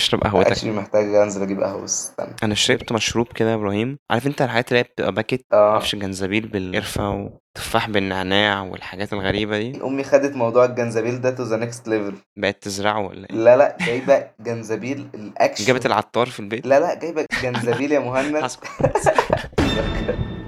اشرب قهوتك. actually محتاج أنزل أجيب قهوة بس استنى. أنا شربت مشروب كده يا إبراهيم. عارف أنت الحاجات اللي هي بتبقى packet آه. معرفش جنزبيل بالقرفة وتفاح بالنعناع والحاجات الغريبة دي. أمي خدت موضوع الجنزبيل ده to the next level بقت تزرعه ولا إيه؟ لا لا جايبة جنزبيل الأكشن. جابت العطار في البيت؟ لا لا جايبة جنزبيل يا مهند.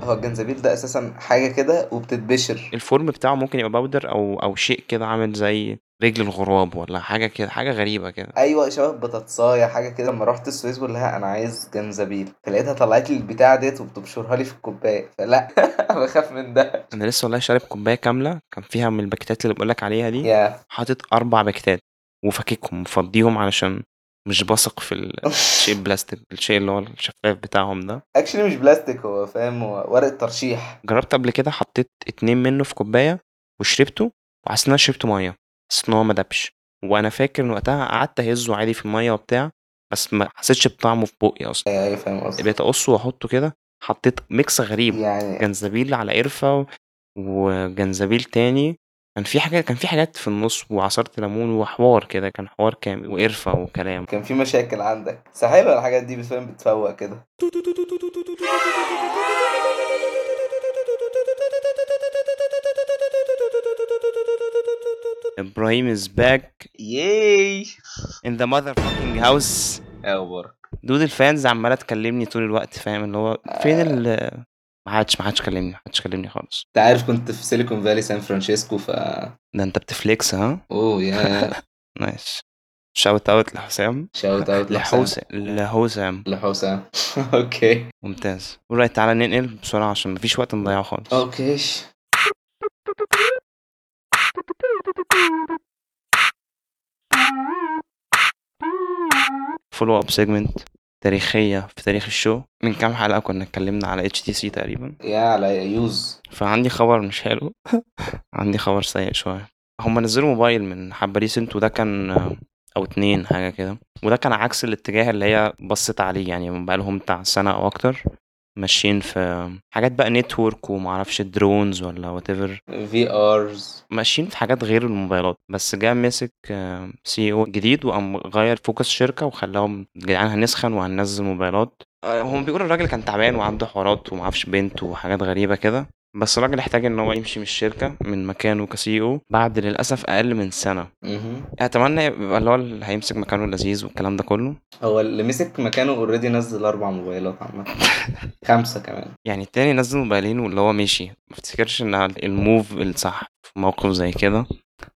هو الجنزبيل ده أساسا حاجة كده وبتتبشر. ال form بتاعه ممكن يبقى powder أو أو شيء كده عامل زي رجل الغراب ولا حاجة كده حاجة غريبة كده. أيوه شبه بطاطساية حاجة كده. لما رحت السويس بقول لها أنا عايز جنزبيل. فلقيتها طلعت لي البتاعة ديت وبتبشرها لي في الكوباية. فلا بخاف من ده. أنا لسه والله شارب كوباية كاملة كان فيها من الباكيتات اللي بقولك عليها دي. Yeah. حاطط أربع باكيتات وفككهم مفضيهم علشان مش بثق في ال- الشيء البلاستيك الشيء اللي هو الشفاف بتاعهم ده. Actually مش بلاستيك هو فاهم هو ورق ترشيح. جربت قبل كده حطيت اتنين منه في كوباية وشربته وحسيت إن أنا شربت مية. حسيت إن هو ما دبش وأنا فاكر إن وقتها قعدت أهزه عادي في المية وبتاع بس ما حسيتش بطعمه في بقي أصلا. أيوه فاهم قصدي بقيت أقصه وأحطه كده حطيت ميكس غريب. يعني جنزبيل على قرفة وجنزبيل تاني. كان في حاجة كان في حاجات في النص وعصرت ليمون وحوار كده كان حوار كامل وقرفة وكلام. كان في مشاكل عندك. بس حلوة الحاجات دي بتفهم بتفوق كده. إبراهيم is back yay in the motherfucking house. أخبار dude ال fans عمالة تكلمني طول الوقت فاهم؟ اللي هو فين ال ما حدش ما حدش كلمني ما حدش كلمني خالص. انت عارف كنت في سيليكون فالي سان فرانسيسكو ف ده انت بت flex ها؟ Oh yeah. Nice. Shout out لحسام. شاوت اوت لحسام لحسام لحسام okay. ممتاز. Alright تعالى ننقل بسرعة عشان مفيش وقت نضيعه خالص. Okay. Follow up segment تاريخية في تاريخ ال show. من كام حلقة كنا اتكلمنا على HTC تقريبا. yeah على يوز فعندي خبر مش حلو. عندي خبر سيء شوية. هما نزلوا موبايل من حبة recent وده كان أو اتنين حاجة كده. وده كان عكس الاتجاه اللي هي بصت عليه يعني بقالهم بتاع سنة أو أكتر. ماشيين في حاجات بقى network ومعرفش drones ولا whatever VRs ماشيين في حاجات غير الموبايلات بس جه مسك CEO جديد وقام غير focus شركة وخلاهم جدعان هنسخن وهننزل موبايلات. آه، هم بيقولوا الراجل كان تعبان وعنده حوارات ومعرفش بنت وحاجات غريبة كده. بس الراجل احتاج إن هو يمشي من الشركة من مكانه ك CEO بعد للأسف أقل من سنة. أتمنى يبقى اللي هو اللي هيمسك مكانه لذيذ والكلام ده كله. هو اللي مسك مكانه already نزل أربع موبايلات عامة. خمسة كمان. يعني التاني نزل موبايلين واللي هو مشي. ما افتكرش إن ال move الصح في موقف زي كده.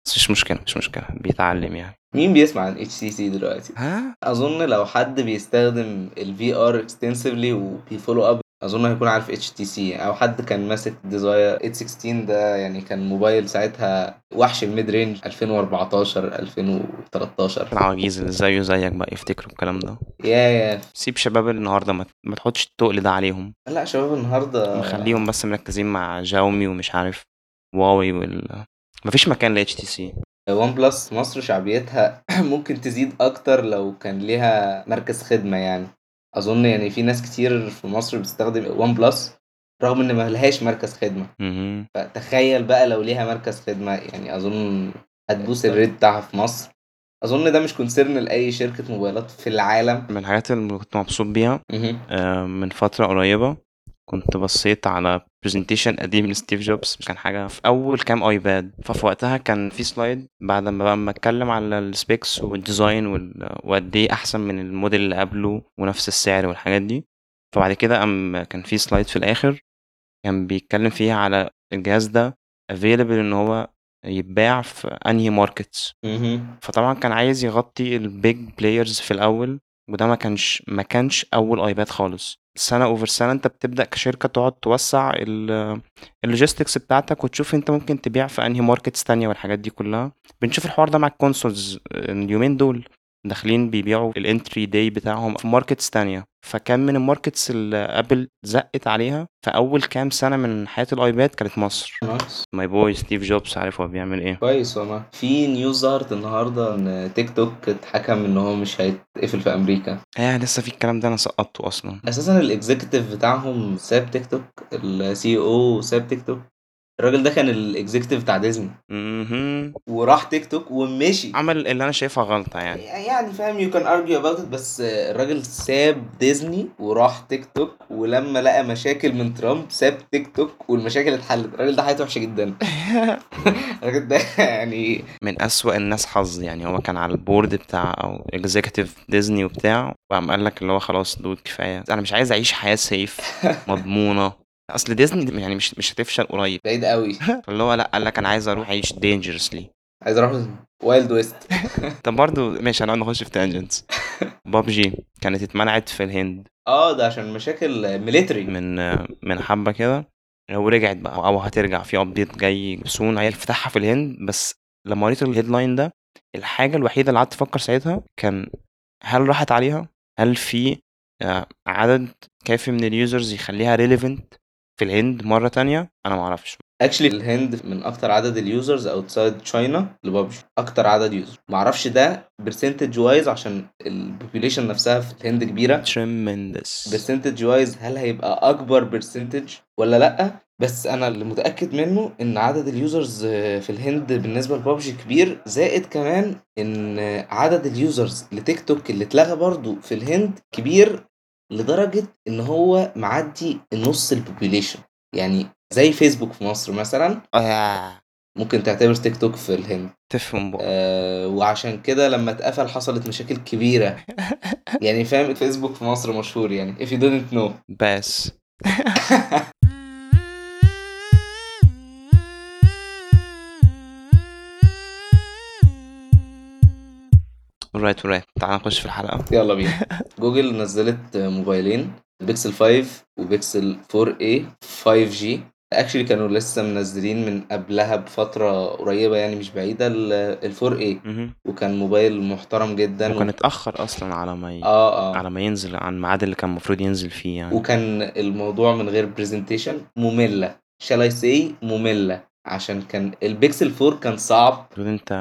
بس مش مشكلة مش مشكلة. بيتعلم يعني. مين بيسمع عن HTC دلوقتي؟ ها؟ أظن لو حد بيستخدم ال VR extensively وبي follow up أظن هيكون عارف HTC أو حد كان ماسك Desire 816 ده يعني كان موبايل ساعتها وحش ال mid range 2014 2013 العواجيز اللي زيه زيك بقى يفتكروا الكلام ده. يا يا سيب شباب النهارده ما, ما تحطش التقل ده عليهم. لا شباب النهارده مخليهم بس مركزين مع شاومي ومش عارف هواوي وال مفيش مكان ل HTC OnePlus مصر شعبيتها ممكن تزيد أكتر لو كان ليها مركز خدمة يعني. أظن يعني في ناس كتير في مصر بتستخدم OnePlus رغم إن ما لهاش مركز خدمة. فتخيل بقى لو ليها مركز خدمة يعني أظن هت boost ال rate بتاعها في مصر. أظن ده مش concern لأي شركة موبايلات في العالم. من الحاجات اللي كنت مبسوط بيها آه، من فترة قريبة كنت بصيت على presentation قديم لستيف جوبز كان حاجة في أول كام iPad. ففي وقتها كان في slide بعد ما بقى ما اتكلم على ال specs وال design وال- وقد إيه أحسن من الموديل اللي قبله ونفس السعر والحاجات دي. فبعد كده قام كان في slide في الآخر كان بيتكلم فيها على الجهاز ده available إن هو يتباع في أنهي markets فطبعا كان عايز يغطي ال big players في الأول وده ما كانش ما كانش أول iPad خالص. سنة over سنة انت بتبدأ كشركة تقعد توسع ال logistics بتاعتك وتشوف انت ممكن تبيع في انهي markets تانية والحاجات دي كلها. بنشوف الحوار ده مع ال consoles اليومين دول. داخلين بيبيعوا ال entry day بتاعهم في markets تانية. فكان من ال markets اللي Apple زقت عليها في أول كام سنة من حياة ال iPad كانت مصر. My boy ستيف جوبز عارف هو بيعمل إيه. كويس والله. في news ظهرت النهارده إن تيك توك اتحكم إن هو مش هيتقفل في أمريكا. آه لسه في الكلام ده أنا سقطته أصلا. أساسا ال executive بتاعهم ساب تيك توك ال CEO ساب تيك توك الراجل ده كان ال executive بتاع ديزني. وراح تيك توك ومشي. عمل اللي أنا شايفها غلطة يعني. يعني فاهم you can argue about بس الراجل ساب ديزني وراح تيك توك ولما لقى مشاكل من ترامب ساب تيك توك والمشاكل اتحلت. الراجل ده حياته وحشة جدا. الراجل ده يعني من أسوأ الناس حظ يعني. هو كان على ال board بتاع أو executive ديزني وبتاع وقام قال لك اللي هو خلاص dude كفاية. أنا مش عايز أعيش حياة safe مضمونة. أصل ديزني يعني مش مش هتفشل قريب. بعيد قوي. فاللي هو لأ قال لك أنا عايز أروح أعيش dangerously. عايز أروح wild west طب برضه ماشي هنقعد نخش في tangents بابجي كانت اتمنعت في الهند. آه ده عشان مشاكل military من من حبة كده. ورجعت بقى أو هترجع في update جاي soon هي فتحها في الهند بس لما قريت ال headline ده الحاجة الوحيدة اللي قعدت أفكر ساعتها كان هل راحت عليها؟ هل في آه، عدد كافي من ال users يخليها relevant في الهند مرة تانية؟ أنا معرفش. Actually الهند من أكتر عدد ال users outside China لبابجي. أكتر عدد user معرفش ده percentage wise عشان ال population نفسها في الهند كبيرة. Tremendous. Percentage wise هل هيبقى أكبر percentage ولا لأ؟ بس أنا اللي متأكد منه إن عدد ال users في الهند بالنسبة لبابجي كبير زائد كمان إن عدد ال users لتيك توك اللي اتلغى برضو في الهند كبير لدرجة إن هو معدي نص ال population يعني زي فيسبوك في مصر مثلا. آه. ممكن تعتبر تيك توك في الهند. تفهم بقى. آه وعشان كده لما اتقفل حصلت مشاكل كبيرة. يعني فاهم فيسبوك في مصر مشهور يعني if you didn't know. بس. alright alright. تعال نخش في الحلقة. يلا بينا. جوجل نزلت موبايلين بيكسل 5 وبيكسل 4a 5G actually كانوا لسه منزلين من قبلها بفترة قريبة يعني مش بعيدة ال 4A مهم. وكان موبايل محترم جدا. وكان اتأخر أصلا على ما ي... آه آه. على ما ينزل عن الميعاد اللي كان المفروض ينزل فيه يعني. وكان الموضوع من غير presentation مملة. Shall I say مملة؟ عشان كان البيكسل 4 كان صعب. انت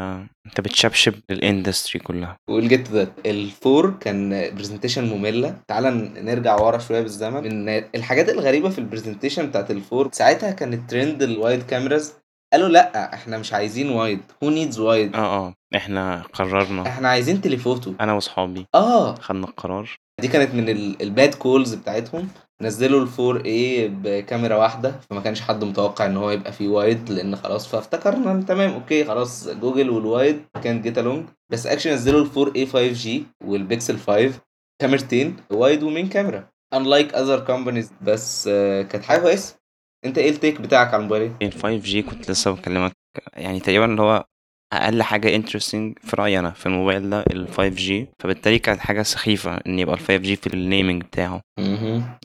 انت بتشبشب لل industry كلها. we'll get that الفور كان presentation مملة. تعال نرجع ورا شوية بالزمن. من الحاجات الغريبة في ال presentation بتاعت الفور ساعتها كان ال trend ال wide cameras قالوا لأ إحنا مش عايزين wide who needs wide آه آه. إحنا قررنا. إحنا عايزين telephoto أنا وأصحابي. آه. خدنا القرار. دي كانت من ال bad calls بتاعتهم. نزلوا ال 4A بكاميرا واحدة فما كانش حد متوقع إن هو يبقى فيه wide لأن خلاص فافتكرنا تمام okay خلاص جوجل وال wide كان get along بس اكشن نزلوا ال 4A 5G والبيكسل 5 كاميرتين wide و main camera. unlike other companies بس آه، كانت حاجة كويسة. أنت إيه ال take بتاعك على الموبايل؟ ال 5G كنت لسه بكلمك يعني تقريبا اللي هو أقل حاجة interesting في رأيي أنا في الموبايل ده ال 5G فبالتالي كانت حاجة سخيفة إن يبقى ال 5G في ال naming بتاعه.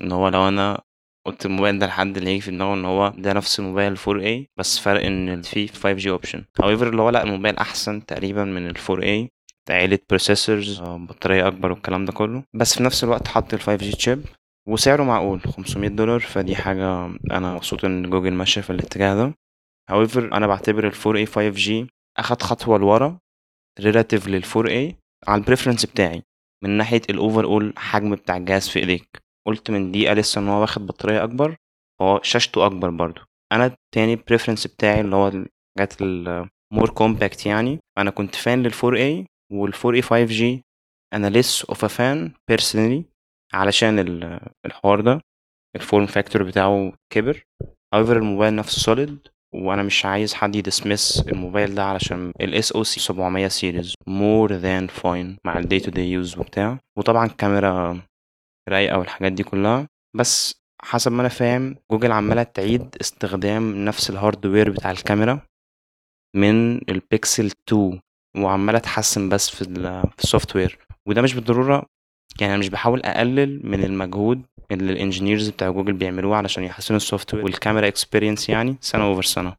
إن هو لو أنا قلت الموبايل ده لحد اللي هيجي في دماغه إن هو ده نفس الموبايل 4A بس فرق إن فيه 5G option however اللي هو لأ الموبايل أحسن تقريبا من ال 4A عيلة processors بطارية أكبر والكلام ده كله. بس في نفس الوقت حط ال 5G chip وسعره معقول 500 دولار. فدي حاجة أنا مبسوط إن جوجل ماشية في الاتجاه ده. However أنا بعتبر ال 4A 5G أخد خطوة لورا relative لل 4A على ال preference بتاعي من ناحية ال overall حجم بتاع الجهاز في إيديك. قلت من دقيقة لسه إن هو واخد بطارية أكبر هو شاشته أكبر برضو أنا التاني preference بتاعي اللي هو الحاجات ال more compact يعني أنا كنت fan لل 4A وال 4A 5G أنا less of a fan personally علشان ال- الحوار ده ال form factor بتاعه كبر. However الموبايل نفسه solid وأنا مش عايز حد ي dismiss الموبايل ده علشان ال SoC 700 series more than fine مع ال day to day use وبتاع. وطبعا كاميرا رايقة والحاجات دي كلها. بس حسب ما أنا فاهم جوجل عمالة تعيد استخدام نفس ال hardware بتاع الكاميرا من البيكسل 2 وعمالة تحسن بس في ال في ال software وده مش بالضرورة يعني أنا مش بحاول أقلل من المجهود اللي ال engineers بتاع جوجل بيعملوه علشان يحسنوا ال software وال camera experience يعني سنة over سنة.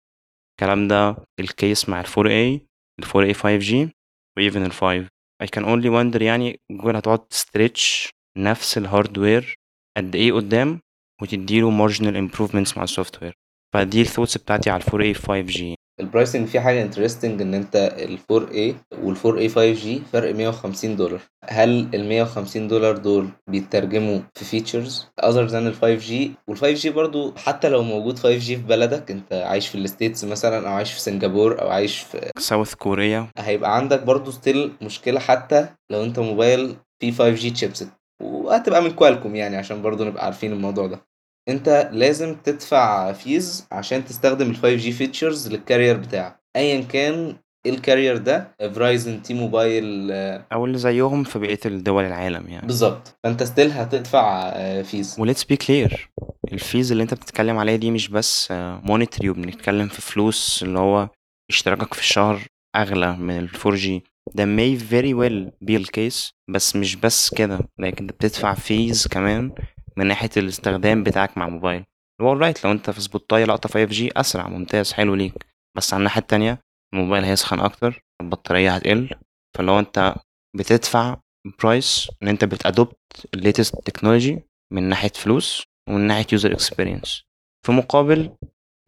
الكلام ده ال case مع ال 4A ال 4A 5G و even ال 5 I can only wonder يعني جوجل هتقعد ت stretch نفس ال hardware قد إيه قدام وتديله marginal improvements مع ال software فدي ال thoughts بتاعتي على ال 4A 5G ال pricing فيه حاجة interesting إن أنت ال 4A وال 4A 5G فرق 150 دولار. هل ال 150 دولار دول بيترجموا في features other than ال 5G وال 5G برضو حتى لو موجود 5G في بلدك أنت عايش في ال States مثلا أو عايش في سنغافور أو عايش في ساوث كوريا هيبقى عندك برضو still مشكلة حتى لو أنت موبايل فيه 5G chipset وهتبقى من Qualcomm يعني عشان برضو نبقى عارفين الموضوع ده. انت لازم تدفع fees عشان تستخدم ال 5G features لل carrier بتاعك. ايا كان إيه ال carrier ده؟ Verizon T-Mobile أو اللي زيهم في بقية الدول العالم يعني. بالظبط. فأنت still هتدفع fees و let's be clear ال fees اللي انت بتتكلم عليها دي مش بس monetary وبنتكلم في فلوس اللي هو اشتراكك في الشهر أغلى من ال 4G ده may very well be the case بس مش بس كده. لكن أنت بتدفع fees كمان من ناحية الاستخدام بتاعك مع موبايل. هو right لو أنت في spot لقطة 5G أسرع ممتاز حلو ليك. بس على الناحية التانية الموبايل هيسخن أكتر البطارية هتقل. فلو أنت بتدفع price إن أنت بت adopt ال latest technology من ناحية فلوس ومن ناحية user experience في مقابل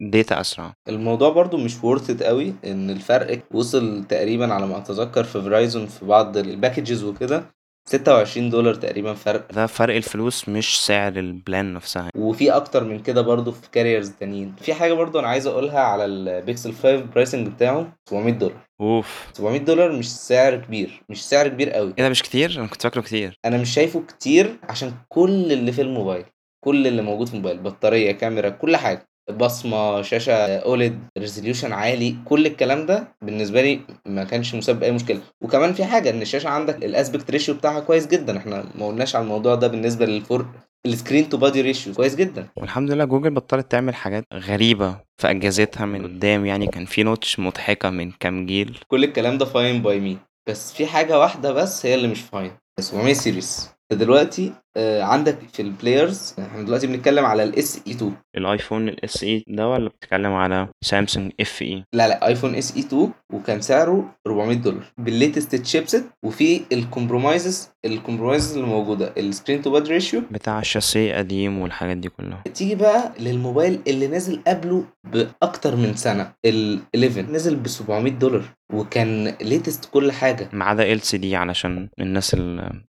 data أسرع. الموضوع برضو مش worth it قوي إن الفرق وصل تقريبا على ما أتذكر في Verizon في بعض ال packages وكده. 26 دولار تقريبا فرق. ده فرق الفلوس مش سعر ال plan نفسها. وفي أكتر من كده برضو في carriers تانيين. في حاجة برضو أنا عايز أقولها على البيكسل 5 pricing بتاعه 700 دولار. أوف. 700 دولار مش سعر كبير مش سعر كبير قوي. إيه ده مش كتير؟ أنا كنت فاكره كتير. أنا مش شايفه كتير عشان كل اللي في الموبايل كل اللي موجود في الموبايل بطارية كاميرا كل حاجة. بصمة شاشة OLED resolution عالي كل الكلام ده بالنسبة لي ما كانش مسبب أي مشكلة. وكمان في حاجة إن الشاشة عندك ال aspect ratio بتاعها كويس جدا. إحنا ما قلناش على الموضوع ده بالنسبة للفور ال screen to body ratio كويس جدا. والحمد لله جوجل بطلت تعمل حاجات غريبة في أجهزتها من قدام. يعني كان في notch مضحكة من كام جيل. كل الكلام ده fine by me بس في حاجة واحدة بس هي اللي مش fine 700 series دلوقتي آه عندك في ال players إحنا دلوقتي بنتكلم على ال SE 2 الآيفون ال SE ده ولا بتتكلم على سامسونج FE لا لا آيفون SE 2 وكان سعره 400 دولار. بال latest chipset وفي ال compromises ال compromises اللي موجودة ال screen to body ratio بتاع الشاسيه قديم والحاجات دي كلها. تيجي بقى للموبايل اللي نازل قبله بأكتر من سنة ال 11 نزل ب 700 دولار. وكان latest كل حاجة. ما عدا ال LCD علشان الناس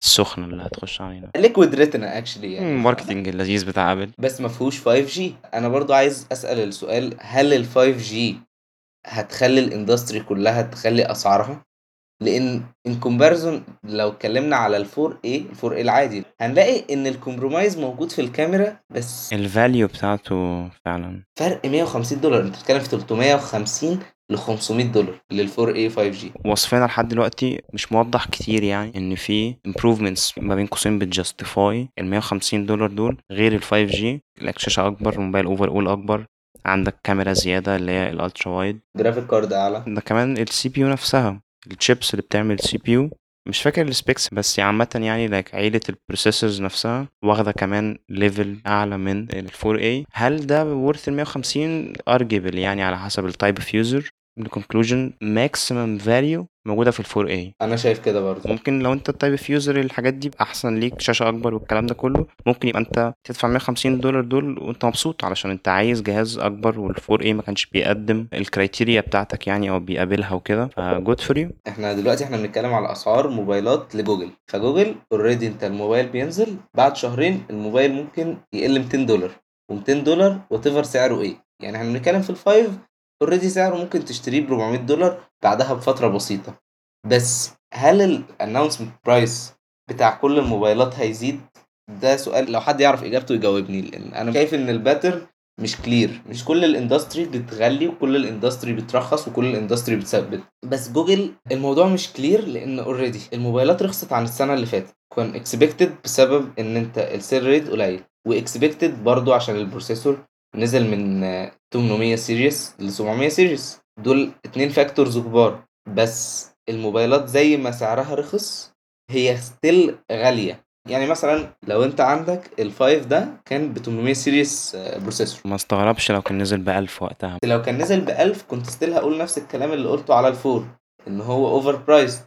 السخنة اللي هتخش علينا. liquid retina actually يعني. ال marketing اللذيذ بتاع Apple بس ما فيهوش 5G أنا برضو عايز أسأل السؤال هل ال 5G هتخلي ال industry كلها تخلي أسعارها؟ لأن in comparison لو اتكلمنا على ال 4A ال 4A العادي هنلاقي إن ال compromise موجود في الكاميرا بس ال value بتاعته فعلا. فرق 150 دولار. أنت بتتكلم في 350 ل 500 دولار لل 4A 5G وصفنا لحد دلوقتي مش موضح كتير يعني إن في improvements ما بين قوسين بت justify ال 150 دولار دول غير ال 5G لك شاشة أكبر موبايل overall أكبر. عندك كاميرا زيادة اللي هي ال ultra wide graphic card أعلى. ده كمان ال CPU نفسها الشيبس اللي بتعمل CPU مش فاكر ال specs بس عامة يعني لك عيلة ال processors نفسها واخدة كمان level أعلى من ال 4A هل ده worth ال 150 arguable يعني على حسب ال type of user ال conclusion maximum value موجودة في ال 4A أنا شايف كده برضه. ممكن لو أنت ال type of user الحاجات دي أحسن ليك شاشة أكبر والكلام ده كله ممكن يبقى أنت تدفع 150 دولار دول وأنت مبسوط علشان أنت عايز جهاز أكبر وال 4A ما كانش بيقدم ال criteria بتاعتك يعني أو بيقابلها وكده. ف good for you إحنا دلوقتي إحنا بنتكلم على أسعار موبايلات لجوجل. ف Google already أنت الموبايل بينزل بعد شهرين الموبايل ممكن يقل 200 دولار. و200 دولار وات سعره إيه. يعني إحنا بنتكلم في ال Five already سعره ممكن تشتريه ب 400 دولار بعدها بفترة بسيطة. بس هل ال announcement price بتاع كل الموبايلات هيزيد؟ ده سؤال لو حد يعرف إجابته يجاوبني لأن أنا شايف إن ال pattern مش clear مش كل ال industry بتغلي وكل ال industry بترخص وكل ال industry بتثبت. بس جوجل الموضوع مش clear لأن already الموبايلات رخصت عن السنة اللي فاتت. كان expected بسبب إن أنت ال sale rate قليل و expected برضو عشان ال processor نزل من 800 series ل 700 series دول اتنين factors كبار. بس الموبايلات زي ما سعرها رخص هي still غالية. يعني مثلا لو انت عندك ال Five ده كان ب 800 series processor ما استغربش لو كان نزل ب 1000 وقتها. لو كان نزل ب 1000 كنت still هقول نفس الكلام اللي قلته على ال Four إن هو over price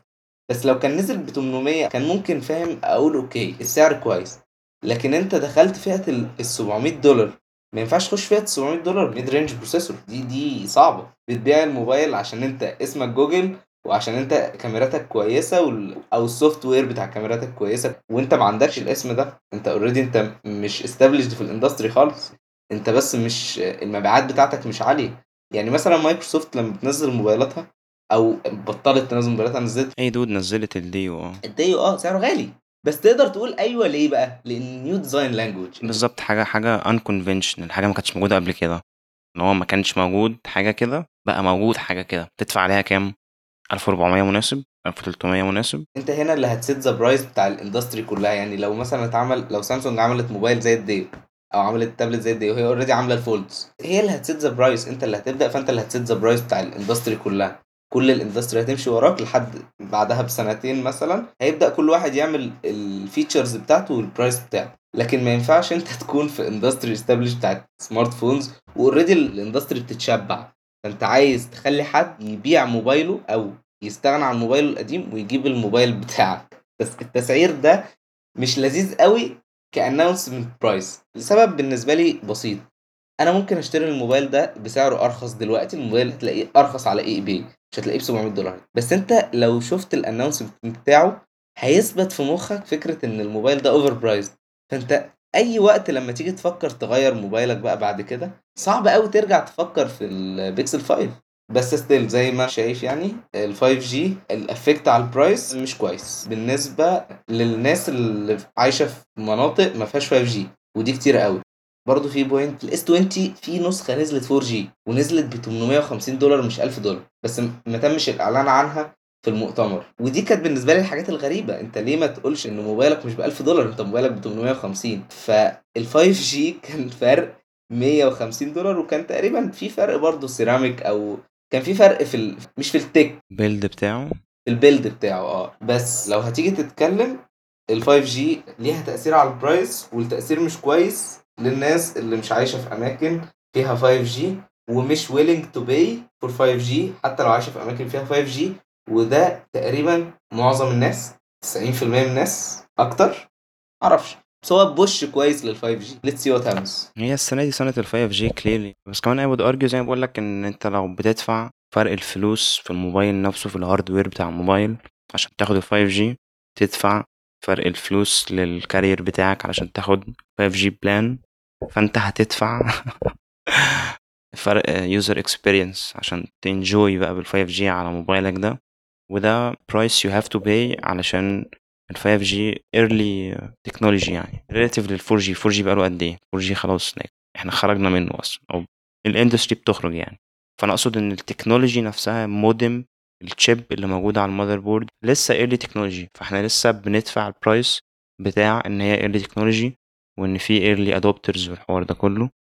بس لو كان نزل ب 800 كان ممكن فاهم أقول okay السعر كويس. لكن انت دخلت فئة ال 700 دولار. ما ينفعش تخش فيها 900 دولار mid range processor دي دي صعبة. بتبيع الموبايل عشان انت اسمك جوجل وعشان انت كاميراتك كويسة وال... أو ال software بتاع كاميراتك كويسة وانت ما عندكش الاسم ده. انت already انت مش established في ال industry خالص. انت بس مش المبيعات بتاعتك مش عالية. يعني مثلا مايكروسوفت لما بتنزل موبايلاتها أو بطلت تنزل موبايلاتها نزلت اي دود نزلت الديو؟ آه الديو آه سعره غالي. بس تقدر تقول أيوه ليه بقى؟ لأن new design language بالظبط حاجة حاجة unconventional حاجة ما كانتش موجودة قبل كده. إن هو ما كانش موجود حاجة كده بقى موجود حاجة كده. تدفع عليها كام؟ 1400 مناسب 1300 مناسب. أنت هنا اللي هت set the price بتاع ال industry كلها. يعني لو مثلا اتعمل لو سامسونج عملت موبايل زي الديو أو عملت تابلت زي الديو وهي already عاملة ال Folds هي اللي هت set the price أنت اللي هتبدأ فأنت اللي هت set the price بتاع ال industry كلها. كل ال industry هتمشي وراك لحد بعدها بسنتين مثلا. هيبدأ كل واحد يعمل ال features بتاعته وال price بتاعه. لكن ما ينفعش انت تكون في industry established بتاعت smart phones و already ال industry بتتشبع. فانت عايز تخلي حد يبيع موبايله أو يستغنى عن موبايله القديم ويجيب الموبايل بتاعك. بس التسعير ده مش لذيذ قوي ك announcement price لسبب بالنسبة لي بسيط. أنا ممكن أشتري الموبايل ده بسعره أرخص دلوقتي الموبايل هتلاقيه أرخص على eBay مش هتلاقيه ب 700 دولار. بس أنت لو شفت ال announcement بتاعه هيثبت في مخك فكرة إن الموبايل ده over price فأنت أي وقت لما تيجي تفكر تغير موبايلك بقى بعد كده صعب قوي ترجع تفكر في البيكسل 5 بس still زي ما شايف يعني ال 5 G ال effect على ال price مش كويس. بالنسبة للناس اللي عايشة في مناطق ما فيهاش 5 G ودي كتير قوي برضه في point ال S 20 في نسخة نزلت 4 G ونزلت ب 850 دولار مش 1000 دولار. بس ما تمش الإعلان عنها في المؤتمر. ودي كانت بالنسبة لي الحاجات الغريبة. انت ليه ما تقولش إن موبايلك مش ب 1000 دولار؟ انت موبايلك ب 850 فال 5 G كان فرق 150 دولار وكان تقريبا في فرق برضه سيراميك أو كان في فرق في ال... مش في ال tech. build بتاعه؟ ال build بتاعه آه. بس لو هتيجي تتكلم ال 5 G ليها تأثير على ال price والتأثير مش كويس. للناس اللي مش عايشة في أماكن فيها 5 G ومش willing to pay for 5 G حتى لو عايشة في أماكن فيها 5 G وده تقريبا معظم الناس 90% من الناس أكتر. معرفش. بس هو push كويس لل 5 G let's see what happens هي السنة دي سنه ال 5 G clearly بس كمان I would argue زي ما بقول لك إن أنت لو بتدفع فرق الفلوس في الموبايل نفسه في ال hardware بتاع الموبايل عشان تاخد ال 5G تدفع فرق الفلوس لل carrier بتاعك علشان تاخد 5G plan فانت هتدفع فرق user experience عشان ت enjoy بقى بال 5G على موبايلك ده. وده price you have to pay علشان ال 5G early technology يعني relative لل 4G 4G بقاله قد إيه؟ 4G خلاص إحنا خرجنا منه أصلا أو ال industry بتخرج يعني. فأنا أقصد إن ال technology نفسها modem ال chip اللي موجوده على ال motherboard لسه early technology فإحنا لسه بندفع ال price بتاع إن هي early technology وإن في early adopters والحوار ده كله.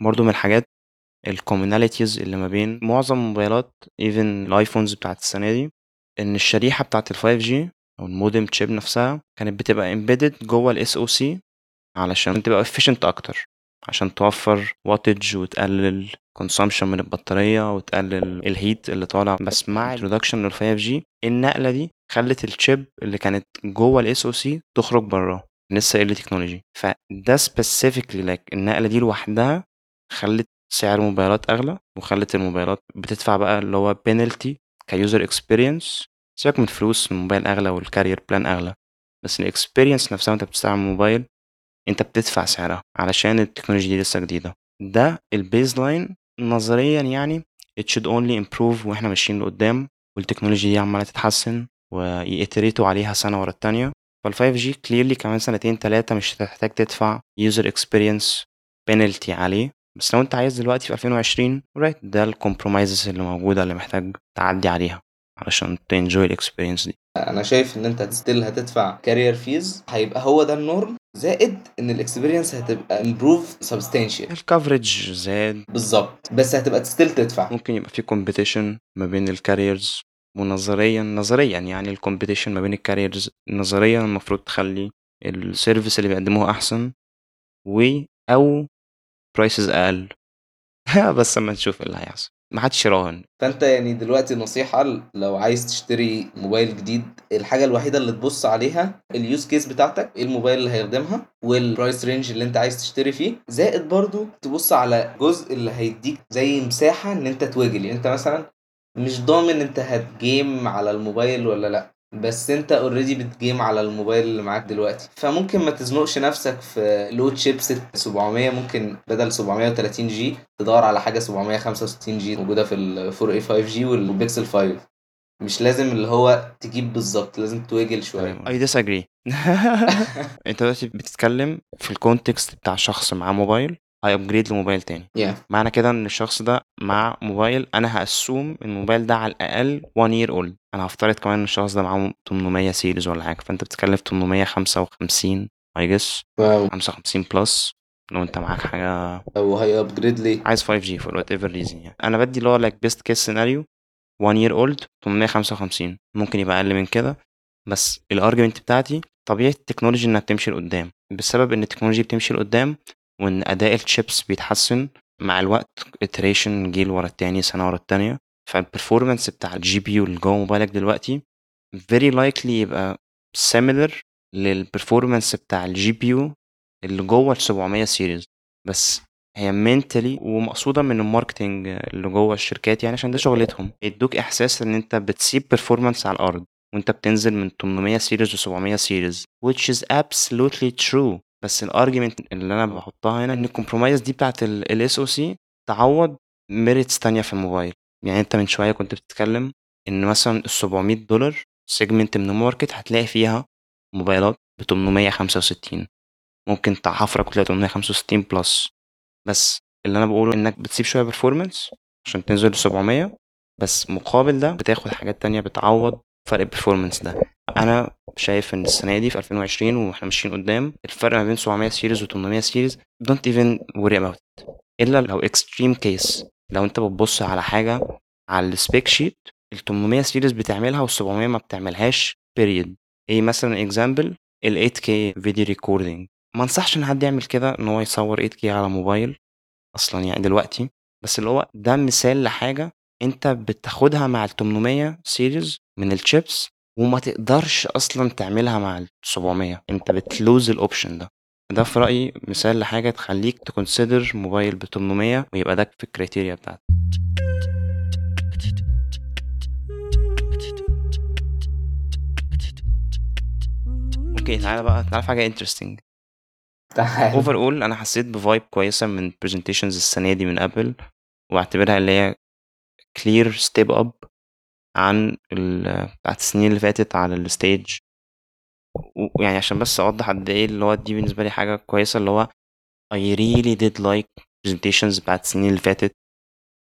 برضو من الحاجات ال commonalities اللي ما بين معظم الموبايلات even ال iPhones بتاعت السنة دي إن الشريحة بتاعت ال 5G أو ال modem chip نفسها كانت بتبقى embedded جوه ال SoC علشان تبقى efficient أكتر عشان توفر wattage وتقلل consumption من البطارية وتقلل ال heat اللي طالع. بس مع introduction لل 5G النقلة دي خلت ال chip اللي كانت جوه ال SoC تخرج براه لسه قايل technology فده specifically like النقلة دي لوحدها خلت سعر الموبايلات أغلى وخلت الموبايلات بتدفع بقى اللي هو penalty ك user experience سيبك من فلوس الموبايل أغلى وال carrier plan أغلى. بس ال experience نفسها وأنت بتستعمل الموبايل أنت بتدفع سعرها علشان ال technology دي لسه جديدة. ده ال baseline نظريا يعني it should only improve وإحنا ماشيين لقدام والتكنولوجيا دي عمالة تتحسن وي iterate وا عليها سنة ورا التانية. فال 5G clearly كمان سنتين ثلاثة مش هتحتاج تدفع user experience penalty عليه. بس لو انت عايز دلوقتي في 2020 right ده ال compromises اللي موجودة اللي محتاج تعدي عليها علشان ت enjoy ال experience دي. أنا شايف إن أنت still هتدفع carrier fees هيبقى هو ده ال norm زائد إن ال experience هتبقى improve substantial ال coverage زاد. بالظبط. بس هتبقى still تدفع. ممكن يبقى في competition ما بين ال carriers ونظريا نظريا يعني ال competition ما بين ال carriers نظريا المفروض تخلي ال service اللي بيقدموه أحسن و أو prices أقل. بس أما نشوف إيه اللي هيحصل. ما حدش يراهن. فأنت يعني دلوقتي نصيحة لو عايز تشتري موبايل جديد الحاجة الوحيدة اللي تبص عليها ال use case بتاعتك إيه الموبايل اللي هيخدمها وال price range اللي أنت عايز تشتري فيه. زائد برضو تبص على جزء اللي هيديك زي مساحة إن أنت toggle يعني أنت مثلا مش ضامن انت هت game على الموبايل ولا لأ بس انت already بت game على الموبايل اللي معاك دلوقتي. فممكن ما تزنقش نفسك في low chips 700 ممكن بدل 730G تدور على حاجة 765G موجودة في ال 4a 5G والبيكسل 5 مش لازم اللي هو تجيب بالظبط لازم توجل شوية. اي disagree. أنت دلوقتي بتتكلم في الكونتكست بتاع شخص معاه موبايل هيابجريد لموبايل تاني. Yeah. معنى كده إن الشخص ده مع موبايل أنا هأسوم الموبايل ده على الأقل 1 year old. أنا هفترض كمان إن الشخص ده معاه 800 سيريز ولا حاجة. فأنت بتتكلم في 855 اي جس واو. 55 بلس لو أنت معاك حاجة. أو هي ابجريد ليه؟ عايز 5 جي فور وات ايفر ريزن يعني. أنا بدي اللي هو لايك بيست كيس سيناريو 1 year old 855 ممكن يبقى أقل من كده. بس ال argument بتاعتي طبيعة ال technology إنها بتمشي لقدام. بسبب إن ال technology بتمشي لقدام وإن أداء الشيبس بيتحسن مع الوقت iteration جيل ورا التاني سنة ورا التانية. فال performance بتاع ال GPU اللي جوه موبايلك دلوقتي very likely يبقى similar لل performance بتاع ال GPU اللي جوه ال 700 series بس هي mentally ومقصودة من ال marketing اللي جوه الشركات يعني عشان ده شغلتهم. يدوك إحساس إن أنت بتسيب performance على الأرض وأنت بتنزل من 800 series ل 700 series which is absolutely true. بس ال argument اللي أنا بحطها هنا إن ال compromise دي بتاعت ال SoC تعوض merits تانية في الموبايل. يعني أنت من شوية كنت بتتكلم إن مثلا ال 700 دولار segment من ال market هتلاقي فيها موبايلات ب 865 ممكن حفرك وتلاقي 865 plus بس اللي أنا بقوله إنك بتسيب شوية performance عشان تنزل ل 700 بس مقابل ده بتاخد حاجات تانية بتعوض فرق ال performance ده. أنا شايف إن السنة دي في 2020 وإحنا ماشيين قدام الفرق ما بين 700 series و800 series don't even worry about إلا لو extreme case لو أنت بتبص على حاجة على ال spec sheet ال 800 series بتعملها وال 700 ما بتعملهاش period إيه مثلا example ال 8K video recording ما أنصحش إن حد يعمل كده إن هو يصور 8K على موبايل أصلا يعني دلوقتي. بس اللي هو ده مثال لحاجة أنت بتاخدها مع ال 800 series من الشيبس وما تقدرش أصلا تعملها مع ال 700 أنت بت lose ال option ده. ده في رأيي مثال لحاجة تخليك ت consider موبايل ب 800 ويبقى ده في ال criteria بتاعتك. okay تعالى بقى تعالى حاجة interesting overall أنا حسيت ب vibe كويسة من presentations السنة دي من Apple وأعتبرها اللي هي clear step up عن بتاعت السنين اللي فاتت على ال stage ويعني عشان بس أوضح قد إيه اللي هو دي بالنسبة لي حاجة كويسة اللي هو I really did like presentations بتاعت السنين اللي فاتت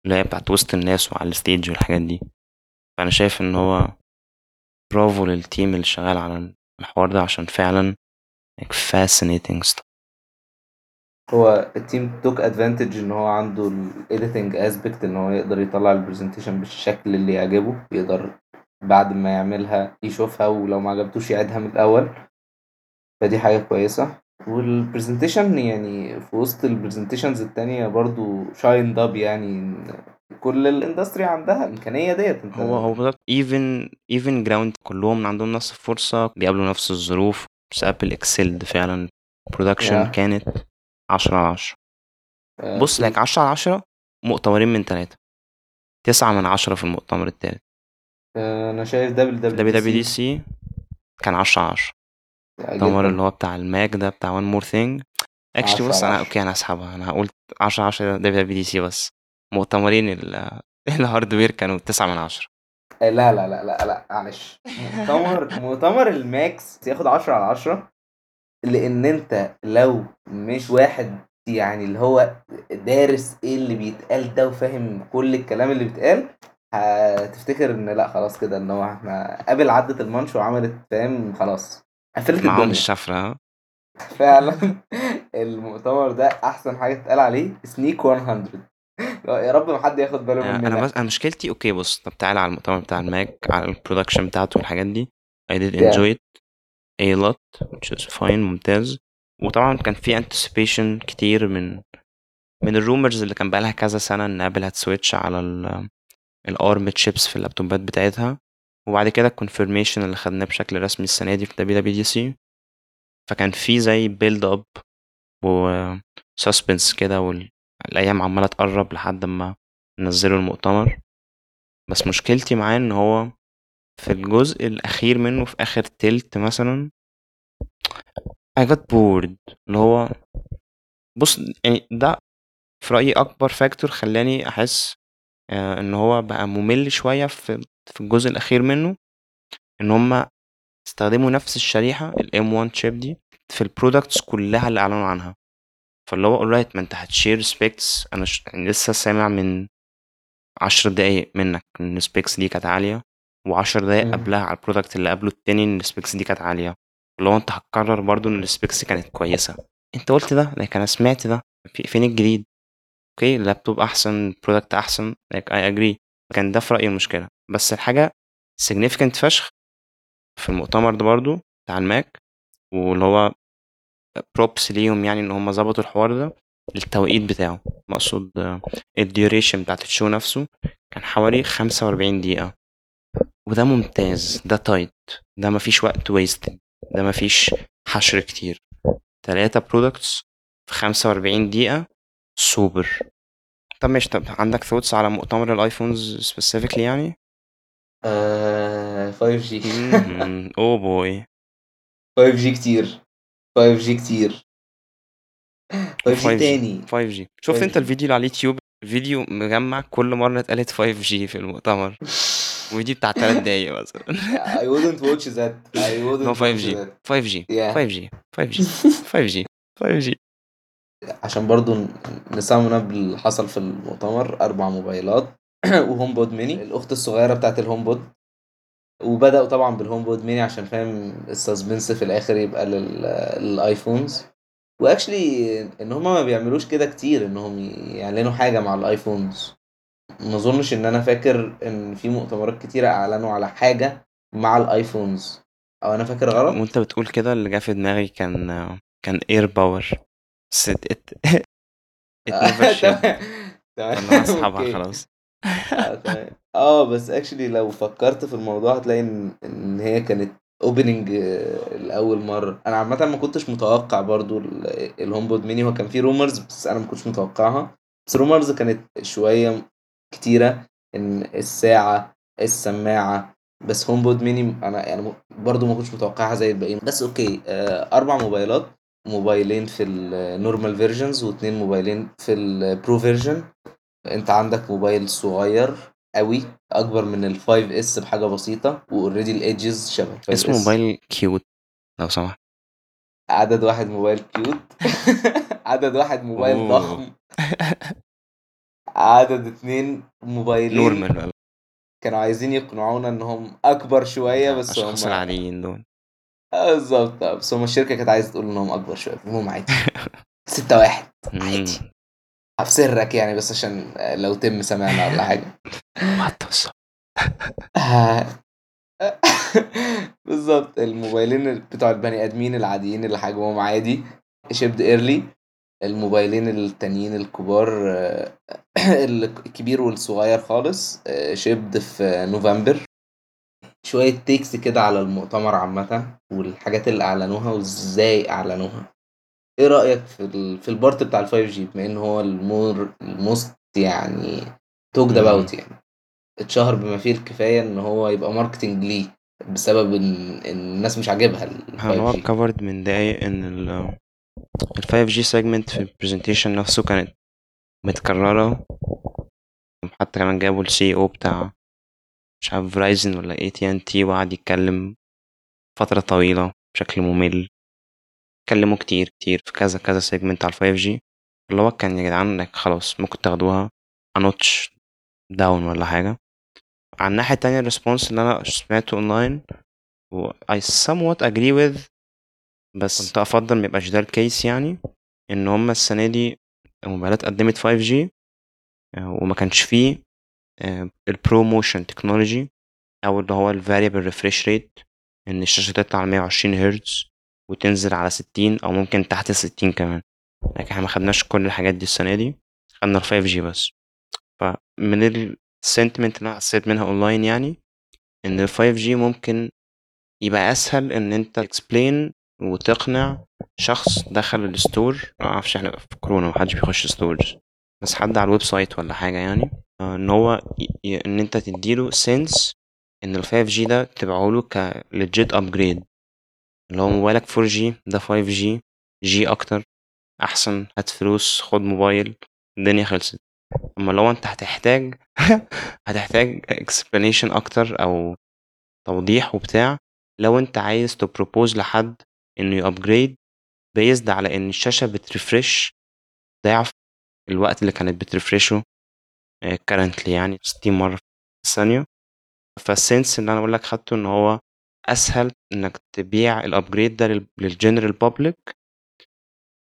اللي هي بتاعت وسط الناس وعلى ال stage والحاجات دي. فأنا شايف إن هو برافو لل team اللي شغال على الحوار ده عشان فعلا like fascinating stuff. هو ال team took advantage إن هو عنده ال editing aspect إن هو يقدر يطلع ال presentation بالشكل اللي يعجبه يقدر بعد ما يعملها يشوفها ولو ما عجبتوش يعيدها من الأول. فدي حاجة كويسة. وال presentation يعني في وسط ال presentation ز التانية برضو shined up يعني كل ال industry عندها الإمكانية ديت. أنت هو هو بالظبط. even even ground كلهم عندهم نفس الفرصة بيقابلوا نفس الظروف. بس ابل excelled فعلا. production Yeah. كانت 10 على 10 آه، بص like 10 على 10 مؤتمرين من ثلاثة 9 من 10 في المؤتمر التالت. آه، أنا شايف دبل دبليو دبليو دبليو دي سي كان 10 على 10 المؤتمر اللي هو بتاع الماك ده بتاع one more thing actually 10 بص على أنا 10. okay أنا هسحبها. أنا هقول 10 10 WWDC بس. مؤتمرين ال- ال hardware كانوا 9 من 10 لا لا لا لا لا معلش. مؤتمر مؤتمر ال Macs ياخد 10 على 10 لأن انت لو مش واحد يعني اللي هو دارس إيه اللي بيتقال ده وفاهم كل الكلام اللي بيتقال هتفتكر ان لا خلاص كده ان هو إحنا قبل عدت المانش وعملت فاهم؟ خلاص. قفلت معاهم الدنيا. الشفرة ها فعلا. المؤتمر ده أحسن حاجة تتقال عليه سنيك 100 يا رب ما حد ياخد باله أنا مننا. بس أنا مشكلتي okay بص طب تعالى على المؤتمر بتاع الماك على ال production بتاعته والحاجات دي. I did enjoy it. A lot which is fine ممتاز. وطبعا كان في anticipation كتير من من ال rumors اللي كان بقالها كذا سنة إن أبل هت switch على ال ال ARM chips في ال laptopات بتاعتها. وبعد كده ال confirmation اللي خدناه بشكل رسمي السنة دي في WWDC فكان في زي build up و suspense كده والأيام عمالة تقرب لحد ما نزلوا المؤتمر. بس مشكلتي معاه إن هو في الجزء الأخير منه في آخر تلت مثلا I got bored. اللي هو بص يعني ده في رأيي أكبر factor خلاني أحس آه، إن هو بقى ممل شوية في في الجزء الأخير منه إن هما استخدموا نفس الشريحة ال M1 chip دي في ال products كلها اللي أعلنوا عنها. فاللي هو alright ما أنت هت share specs أنا ش... يعني لسه سامع من عشر دقايق منك إن ال specs دي كانت عالية. وعشر دقايق مم. قبلها على ال product اللي قبله التاني إن ال specs دي كانت عالية. اللي هو أنت هتقرر برضو إن ال specs كانت كويسة. أنت قلت ده لكن أنا سمعت ده. في فين الجديد؟ okay ال laptop أحسن ال product أحسن. Like I agree. كان ده في رأيي المشكلة. بس الحاجة significant فشخ في المؤتمر ده برضو بتاع الماك واللي هو props ليهم يعني إن هم ظبطوا الحوار ده التوقيت بتاعه. مقصود ال duration بتاعت ال show نفسه كان حوالي 45 دقيقة. وده ممتاز ده tight ده مفيش وقت wasted ده مفيش حشر كتير. تلاتة products في 45 دقيقة سوبر طب ماشي طب عندك thoughts على مؤتمر ال iPhones specifically يعني؟ آه 5G oh boy 5G كتير 5G كتير. 5G تاني. 5G شفت انت 5G. الفيديو اللي على اليوتيوب؟ فيديو مجمع كل مرة اتقالت 5G في المؤتمر. وفيديو بتاع 3 دقايق مثلا. I wouldn't watch that. I wouldn't watch 5G that. 5G Yeah. 5G 5G 5G 5G عشان برضو نسمنا باللي حصل في المؤتمر أربع موبايلات وهوم بود ميني الأخت الصغيرة بتاعت الهوم بود وبدأوا طبعا بالهوم بود ميني عشان فاهم ال suspense في الآخر يبقى لل... و actually ان هما ما بيعملوش كده كتير انهم يعلنوا حاجة مع ال iPhones. ما اظنش ان أنا فاكر ان في مؤتمرات كتيرة اعلنوا على حاجة مع ال iPhones. أو أنا فاكر غلط؟ وانت بتقول كده اللي جه في دماغي كان كان اير باور بس ات أنا هسحبها. خلاص. آه آه بس actually لو فكرت في الموضوع هتلاقي إن هي كانت opening لأول مرة. أنا عامة ما كنتش متوقع برضو ال- الهوم بود ميني هو كان فيه rumors بس أنا ما كنتش متوقعها. بس rumors كانت شوية كتيرة إن الساعة السماعة. بس هوم بود ميني أنا يعني برضو ما كنتش متوقعها زي الباقيين. بس okay آه، أربع موبايلات. موبايلين في ال normal versions واثنين موبايلين في ال Pro version أنت عندك موبايل صغير قوي أكبر من ال 5S بحاجة بسيطة و already ال edges شبه ال 5 اسمه S موبايل cute لو سمحت. عدد واحد موبايل cute عدد واحد موبايل أوه. ضخم. عدد اتنين موبايلين. normal بقى كانوا عايزين يقنعونا إنهم أكبر شوية بس هم الاشخاص العاديين دول. بالظبط. بس هم الشركة كانت عايزة تقول إنهم أكبر شوية. المهم عادي. ستة واحد. عادي مم. في سرك يعني بس عشان لو تم سمعنا ولا حاجة. Fuck؟ بالظبط الموبايلين بتوع البني آدمين العاديين اللي حجمهم عادي shipped early الموبايلين التانيين الكبار آه، الكبير والصغير خالص shipped في نوفمبر شوية takes كده على المؤتمر عامة والحاجات اللي أعلنوها وإزاي أعلنوها إيه رأيك في ال... في ال part بتاع ال 5G بما إن هو ال more ال most يعني talked. about يعني اتشهر بما فيه الكفاية إن هو يبقى marketing ليه بسبب إن إن الناس مش عاجبها ال هل هو 5G كفرد من دقايق إن ال ال 5G segment في ال presentation نفسه كانت متكررة. حتى كمان جابوا ال CEO بتاع مش عارف Verizon ولا اي تي ان تي وقعد يتكلم فترة طويلة بشكل ممل. اتكلموا كتير كتير في كذا كذا segment على 5G اللي هو كان يا جدعان إنك خلاص ممكن تاخدوها notch down ولا حاجة. على الناحية التانية ال response اللي أنا سمعته أونلاين و I somewhat agree with بس كنت أفضل ميبقاش ده ال case يعني إن هما السنة دي الموبايلات قدمت 5G آه، وما كانش فيه ال ProMotion technology أو اللي هو ال variable refresh rate إن الشاشة تطلع على 120 هرتز وتنزل على 60 أو ممكن تحت 60 كمان. لكن إحنا ما خدناش كل الحاجات دي السنة دي خدنا ال 5G بس. فمن ال sentiment اللي أنا حسيت منها أونلاين يعني إن ال 5G ممكن يبقى أسهل إن أنت explain وتقنع شخص دخل ال store معرفش إحنا في كورونا محدش بيخش stores بس حد على ال website ولا حاجة يعني. آه، إن هو ي... إن أنت تديله sense إن ال 5G ده تبيعه ك legit upgrade. اللي هو موبايلك 4G ده 5G G أكتر أحسن هات فلوس خد موبايل الدنيا خلصت. أما لو أنت هتحتاج هتحتاج explanation أكتر أو توضيح وبتاع لو أنت عايز تبروبوز لحد إنه يابجريد بيزد على إن الشاشة بترفرش ضعف الوقت اللي كانت بترفرشه currently يعني 60 مرة في الثانية. فال sense اللي أنا بقول لك خدته إن هو أسهل إنك تبيع ال upgrade ده لل general public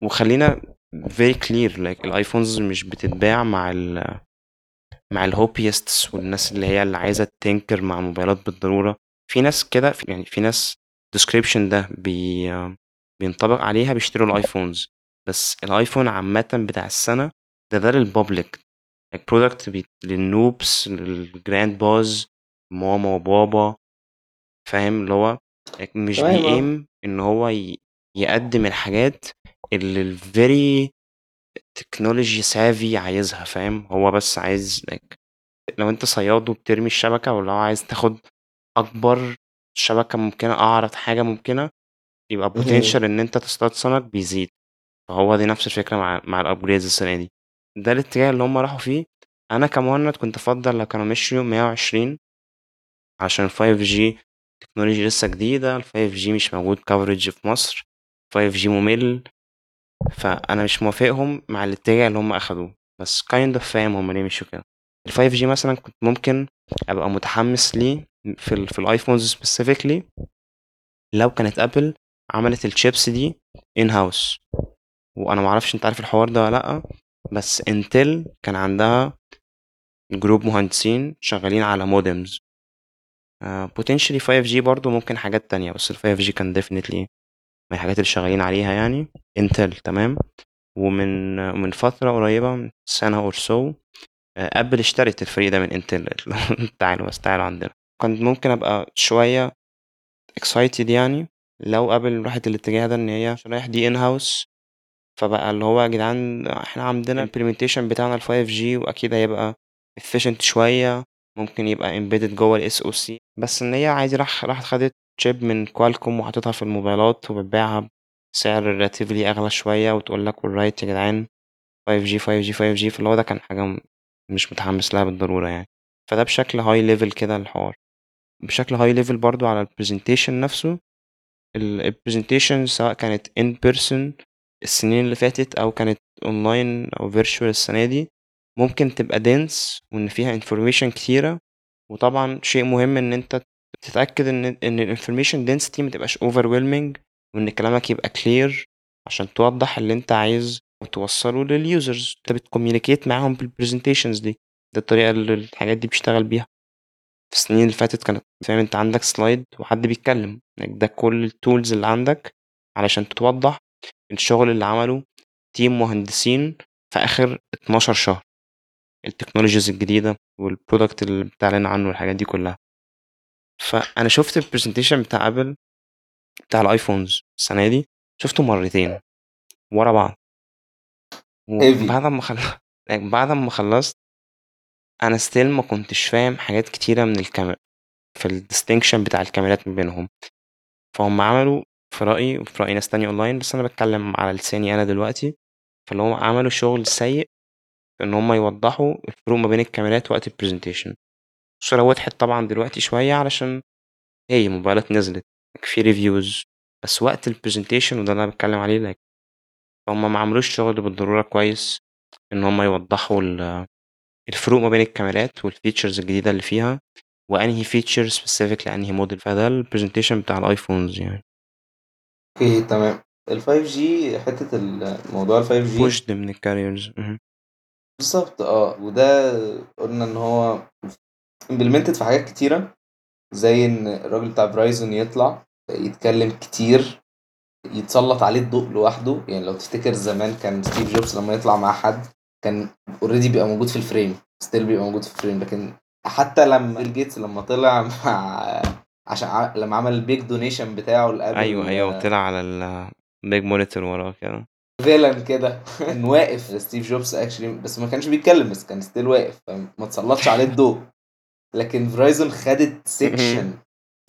وخلينا very clear like ال iPhones مش بتتباع مع ال مع ال hobbyists والناس اللي هي اللي عايزة tinker مع الموبايلات بالضرورة. في ناس كده يعني في ناس description ده بي بينطبق عليها بيشتروا ال iPhones. بس ال iPhone عامة بتاع السنة ده ده لل public like product لل noobs لل grandpas ماما وبابا. فاهم؟ اللي هو مش بيقيم إن هو يقدم الحاجات اللي ال very technology savvy عايزها فاهم؟ هو بس عايز like لو انت صياد وبترمي الشبكة ولو عايز تاخد أكبر شبكة ممكنة أعرض حاجة ممكنة يبقى potential إن انت تصطاد سمك بيزيد. فهو دي نفس الفكرة مع مع ال upgrades السنة دي. ده الاتجاه اللي هم راحوا فيه. أنا كمهند كنت أفضل لو كانوا مشيوا 120 عشان 5G technology لسه جديدة ال 5G مش موجود coverage في مصر 5G ممل. فأنا مش موافقهم مع الاتجاه اللي هم أخدوه. بس kind of فاهم هم ليه مشوا كده. ال 5G مثلا كنت ممكن أبقى متحمس ليه في ال في ال iPhones specifically لو كانت Apple عملت الشيبس دي in house وأنا ما أعرفش أنت عارف الحوار ده ولا لأ بس Intel كان عندها group مهندسين شغالين على modems potentially 5G برضو ممكن حاجات تانية بس ال 5G كان definitely من الحاجات اللي شغالين عليها يعني. Intel تمام. ومن من فترة قريبة سنة or so Apple اشترت الفريق ده من Intel تعالوا بس تعالوا عندنا. كنت ممكن أبقى شوية excited يعني لو Apple راحت الاتجاه ده إن هي رايح دي in house فبقى اللي هو يا جدعان إحنا عندنا implementation بتاعنا ال 5G وأكيد هيبقى efficient شوية. ممكن يبقى embedded جوه ال SoC بس إن هي عادي راح راحت خدت chip من Qualcomm وحطيتها في الموبايلات وبتبيعها بسعر relatively أغلى شوية وتقول لك alright يا جدعان 5G 5G 5G فاللي هو ده كان حاجة مش متحمس لها بالضرورة يعني. فده بشكل high level كده الحوار. بشكل high level برضو على ال presentation نفسه ال presentation سواء كانت in person السنين اللي فاتت أو كانت اونلاين أو virtual السنة دي ممكن تبقى dense وإن فيها information كتيرة. وطبعا شيء مهم إن أنت تتأكد إن إن ال information density ما تبقاش overwhelming وإن كلامك يبقى clear عشان توضح اللي أنت عايز توصله لل users أنت بت communicate معاهم بال presentations دي. ده الطريقة اللي الحاجات دي بتشتغل بيها. في السنين اللي فاتت كانت فاهم أنت عندك slide وحد بيتكلم. يعني ده كل ال tools اللي عندك علشان توضح الشغل اللي عمله team مهندسين في آخر 12 شهر. ال technologies الجديدة وال product اللي بتعلن عنه والحاجات دي كلها. فأنا شفت ال presentation بتاع Apple بتاع ال iPhones السنة دي شفته مرتين ورا بعض. وبعد ما خلصت يعني بعد ما خلصت أنا still ما كنتش فاهم حاجات كتيرة من الكاميرا في ال distinction بتاع الكاميرات ما بينهم. فهم عملوا في رأيي وفي رأي ناس تانية أونلاين بس أنا بتكلم على لساني أنا دلوقتي. فاللي هم عملوا شغل سيء في إن هم يوضحوا الفروق ما بين الكاميرات وقت ال presentation الصورة وضحت طبعا دلوقتي شوية علشان هي موبايلات نزلت. في reviews بس وقت ال presentation وده اللي أنا بتكلم عليه لك هم ما عملوش شغل بالضرورة كويس إن هم يوضحوا الفروق ما بين الكاميرات وال features الجديدة اللي فيها وأنهي feature specific لأنهي موديل فده ال presentation بتاع الآيفونز يعني. okay تمام. ال 5G حتة الموضوع ال 5 جي بوشد من ال carriers بالظبط آه. وده قلنا إن هو implemented في حاجات كتيرة زي إن الراجل بتاع Verizon يطلع يتكلم كتير يتسلط عليه الضوء لوحده. يعني لو تفتكر زمان كان ستيف جوبز لما يطلع مع حد كان already بيبقى موجود في ال frame still بيبقى موجود في ال frame لكن حتى لما بيل جيتس لما طلع مع عشان ع... لما عمل ال big donation بتاعه لأبل أيوه أيوه طلع على ال big monitor وراه كده. villain كده. كان واقف. ستيف جوبز actually بس ما كانش بيتكلم بس كان still واقف. فما تسلطش عليه الضوء. لكن Verizon خدت section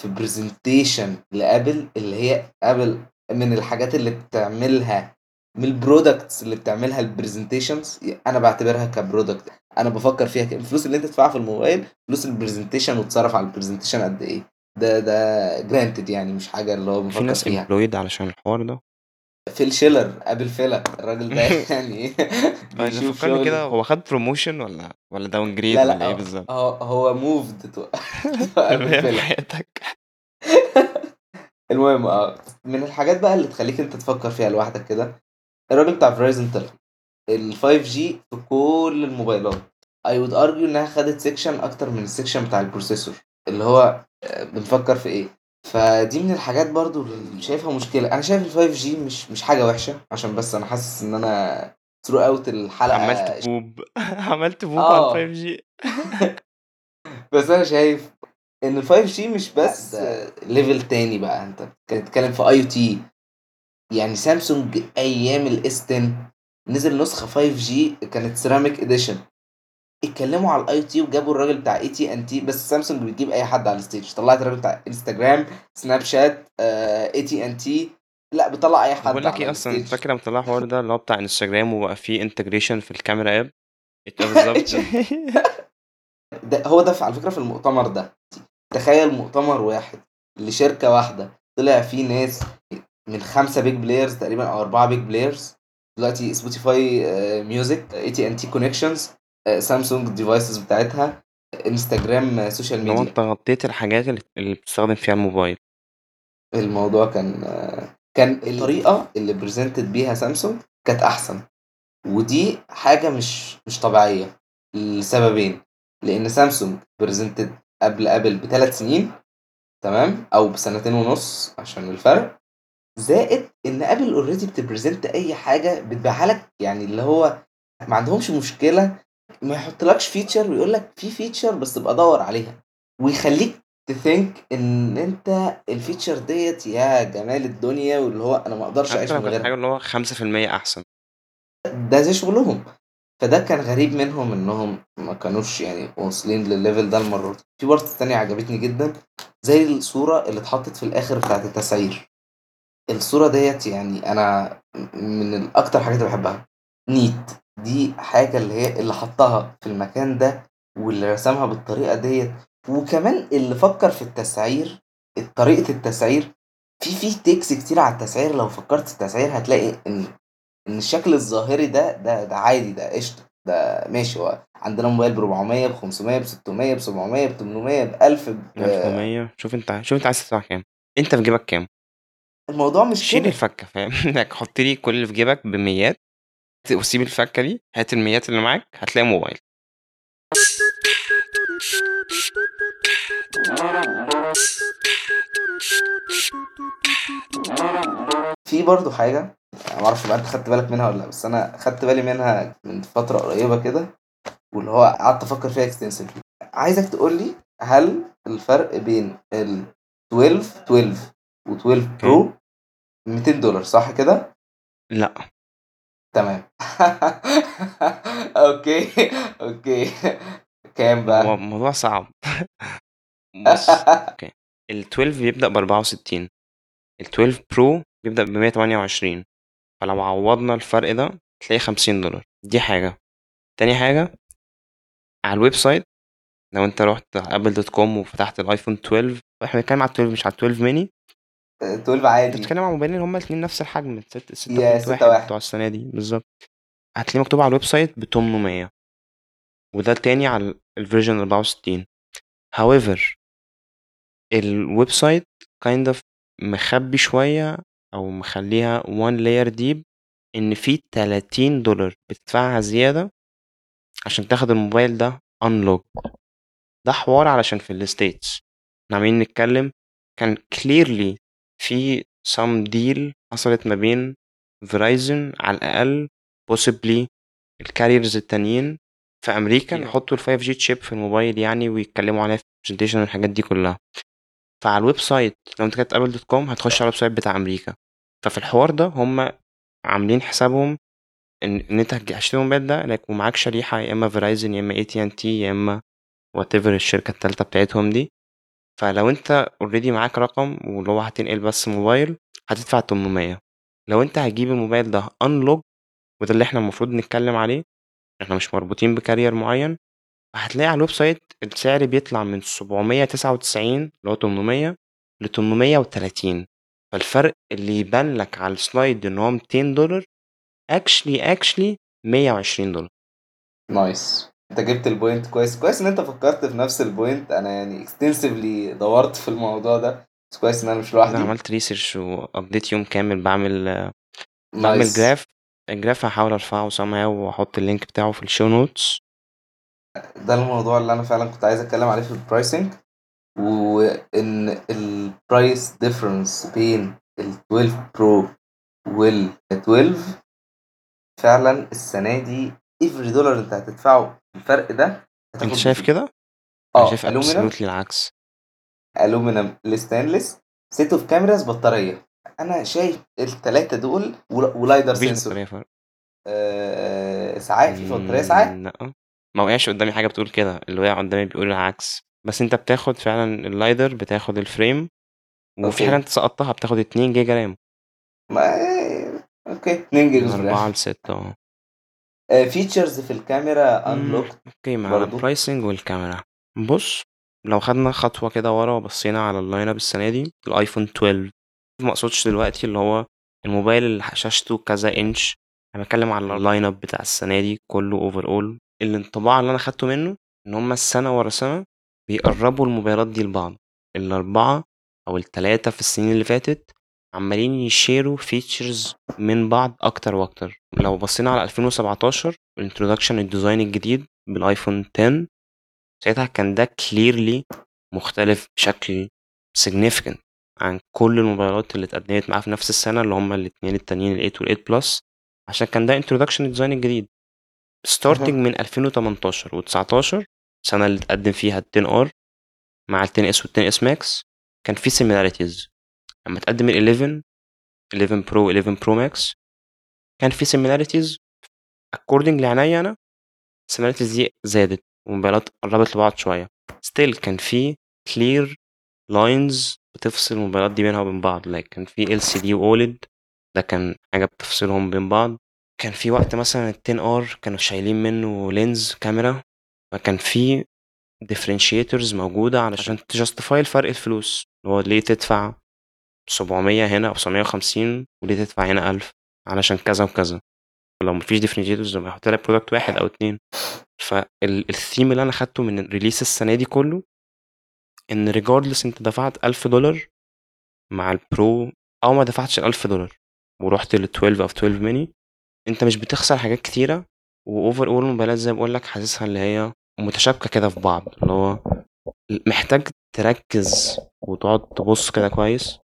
في presentation لأبل اللي هي أبل من الحاجات اللي بتعملها من ال products اللي بتعملها ال presentations أنا بعتبرها ك product أنا بفكر فيها الفلوس اللي أنت تدفعها في الموبايل فلوس ال presentation وتصرف على ال presentation قد إيه. ده ده جرانتد يعني مش حاجة اللي هو في بفكر ناس فيها. امبلويد علشان الحوار ده. فيل شيلر ابل فيلا الراجل ده يعني أنا بيشوف فكرني شغل. كده هو خد بروموشن ولا ولا داون جريد لا ولا لا إيه هو بالظبط؟ هو, هو موفد تو ابل تمام فيلا حياتك؟ المهم آه من الحاجات بقى اللي تخليك أنت تفكر فيها لوحدك كده الراجل بتاع فرايزن طلع. ال 5 جي في كل الموبايلات. I would argue إنها خدت section أكتر من ال section بتاع ال processor اللي هو آه، بنفكر في إيه؟ فدي من الحاجات برضو اللي شايفها مشكلة. أنا شايف ال 5G مش مش حاجة وحشة عشان بس أنا حاسس إن أنا throughout الحلقة عملت بوو عملت بوو آه. على ال 5G بس أنا شايف إن ال 5G مش بس level تاني بقى. أنت بتتكلم في AT يعني سامسونج أيام ال S10 نزل نسخة 5G كانت ceramic edition اتكلموا على ال AT وجابوا الراجل بتاع اي تي ان تي بس سامسونج بتجيب اي حد على ال stage. طلعت الراجل بتاع انستجرام سناب شات اي تي ان تي لا بتطلع اي حد بقول لك إيه أصلا فاكر لما طلع الحوار ده اللي هو بتاع انستجرام وبقى فيه integration في الكاميرا app اتبقى بالظبط؟ ده هو ده على فكرة في المؤتمر ده. تخيل مؤتمر واحد لشركة واحدة طلع فيه ناس من خمسة big players تقريبا أو أربعة big players دلوقتي سبوتيفاي music AT&T connections سامسونج devices بتاعتها انستجرام social media انت غطيت الحاجات اللي بتستخدم فيها الموبايل. الموضوع كان آه، كان الطريقة اللي presented بيها سامسونج كانت أحسن. ودي حاجة مش مش طبيعية. لسببين لأن سامسونج presented قبل ابل بثلاث سنين تمام أو بسنتين ونص عشان الفرق. زائد إن ابل already بت present أي حاجة بتبيعها لك يعني اللي هو ما عندهمش مشكلة ما يحطلكش feature ويقول لك في feature بس تبقى دور عليها. ويخليك think إن أنت ال feature ديت يا جمال الدنيا واللي هو أنا ما أقدرش أعيش حتى من كانت غيرها. اللي هو 5% أحسن. ده زي شغلهم. فده كان غريب منهم إنهم ما كانوش يعني واصلين للل level ده المرة دي. في part تانية عجبتني جدا. زي الصورة اللي اتحطت في الآخر بتاعت التسعير. الصورة ديت يعني أنا من الأكتر حاجات اللي بحبها. neat دي حاجة اللي هي اللي حطها في المكان ده واللي رسمها بالطريقة ديت. وكمان اللي فكر في التسعير طريقة التسعير في في takes كتير على التسعير. لو فكرت في التسعير هتلاقي إن إن الشكل الظاهري ده ده ده عادي ده قشطة ده ماشي. هو عندنا موبايل ب 400 ب 500 ب 600 ب 700 ب 800 ب 1000 ب 1100 شوف انت شوف انت عايز تدفع كام. انت في جيبك كام؟ الموضوع مش شيل كده. الفكه فاهم؟ انك حط لي كل اللي في جيبك بميات. وسيب الفكة دي هات الميات اللي معاك هتلاقي موبايل. في برضو حاجة ما أعرفش بقى أنت خدت بالك منها ولا لأ بس أنا خدت بالي منها من فترة قريبة كده واللي هو قعدت أفكر فيها extensively عايزك تقول لي هل الفرق بين ال 12 12 و 12 Pro 200 دولار صح كده؟ لأ. تمام. okay okay. كام هو بقى الموضوع صعب. بص okay. ال 12 بيبدأ ب 64 ال 12 برو بيبدأ ب 128 فلو عوضنا الفرق ده تلاقي 50 دولار. دي حاجة. تاني حاجة على ال website لو أنت رحت Apple dot com وفتحت الآيفون 12 إحنا بنتكلم على 12 مش على 12 ميني 12 انت عادي. بتتكلم على موبايلين هما الاتنين نفس الحجم 6 يا 6.1 6.1 بتوع السنة دي بالظبط. هتلاقيه مكتوب على ال website ب 800 وده التاني على ال version 64 however ال website kind of مخبي شوية أو مخليها one layer deep إن في 30 دولار بتدفعها زيادة عشان تاخد الموبايل ده unlock. ده حوار علشان في ال States. إحنا عمالين نتكلم كان clearly في some deal حصلت ما بين Verizon على الأقل possibly ال carriers التانيين في أمريكا يحطوا ال 5G chip في الموبايل يعني ويتكلموا عليها في ال presentation والحاجات دي كلها. فعلى ال website لو انت كاتب Apple dot com هتخش على ال website بتاع أمريكا. ففي الحوار ده هم عاملين حسابهم ان إن انت هتشتري الموبايل ده لك ومعاك شريحة يا إما Verizon يا إما اي تي ان تي يا إما whatever الشركة التالتة بتاعتهم دي. فلو انت already معاك رقم واللي هو هتنقل بس موبايل هتدفع 800 لو انت هتجيب الموبايل ده unlocked وده اللي إحنا المفروض نتكلم عليه إحنا مش مربوطين ب carrier معين هتلاقي على ال website السعر بيطلع من 799 اللي هو 800 ل 830 فالفرق اللي يبان لك على ال slide ان هو 200 دولار actually actually 120 دولار. nice. انت جبت ال point كويس. كويس إن انت فكرت في نفس ال point. أنا يعني extensively دورت في الموضوع ده. بس كويس إن أنا مش لوحدي. أنا عملت research وقضيت يوم كامل. بعمل بعمل nice graph ال graph هحاول أرفعه somehow وأحط ال link بتاعه في ال show notes ده الموضوع اللي أنا فعلا كنت عايز أتكلم عليه في ال pricing وإن ال price difference بين ال 12 Pro وال 12 فعلا السنة دي every dollar أنت هتدفعه الفرق ده أنت شايف كده؟ آه شايف ألومنيوم العكس. ألومنيوم الستانلس سيت اوف كاميراز بطارية. أنا شايف الثلاثه دول ول- ولايدر سنسور. آه ساعات في بطاريه ساعات. لا. ما وقعش قدامي حاجة بتقول كده. اللي وقع قدامي بيقول العكس. بس أنت بتاخد فعلا اللايدر بتاخد الفريم وفي أوكي. أنت سقطتها بتاخد 2 جيجا رام. ما أوكي. 2 جيجا في 4 الآخر ل 6 آه. فيتشرز في الكاميرا انلوك أوكي مع برضو. البرايسنج والكاميرا. بص لو خدنا خطوة كده ورا وبصينا على ال lineup السنة دي ال iPhone 12 ما أقصدش دلوقتي اللي هو الموبايل اللي شاشته كذا انش أنا بتكلم على ال lineup بتاع السنة دي كله overall الانطباع اللي أنا خدته منه إن هما السنة ورا سنة بيقربوا الموبايلات دي لبعض. الأربعة أو التلاتة في السنين اللي فاتت عمالين يشيروا features من بعض أكتر وأكتر. لو بصينا على 2017 ال introduction ال design الجديد بال iPhone 10 ساعتها كان ده clearly مختلف بشكل significant عن كل الموبايلات اللي اتقدمت معاه في نفس السنة اللي هما الاتنين التانيين ال 8 وال 8 Plus عشان كان ده introduction ال design الجديد. starting. من 2018 و19 السنة اللي اتقدم فيها ال 10 R مع ال 10 S وال 10 S Max كان في similarities. لما تقدم ال 11 11 Pro 11 Pro Max كان في similarities according لعينيا أنا similarities دي زادت والموبايلات قربت لبعض شوية. Still كان في clear lines بتفصل الموبايلات دي بينها وبين بعض like كان في LCD و OLED ده كان حاجة بتفصلهم بين بعض. كان في وقت مثلا ال 10 R كانوا شايلين منه lens كاميرا فكان في differentiators موجودة علشان ت justify الفرق الفلوس اللي هو ليه تدفع 700 هنا أو 750 وليه تدفع هنا 1000 علشان كذا وكذا. لو مفيش differentiators لما يحط لك product واحد أو اتنين. فالثيم اللي أنا خدته من ال release السنة دي كله إن regardless أنت دفعت 1000 دولار مع ال Pro أو ما دفعتش ال 1000 دولار ورحت لل 12 أو 12 ميني أنت مش بتخسر حاجات كتيرة. و overall الموبايلات زي ما بقول لك حاسسها اللي هي متشابكة كده في بعض اللي هو محتاج تركز وتقعد تبص كده كويس.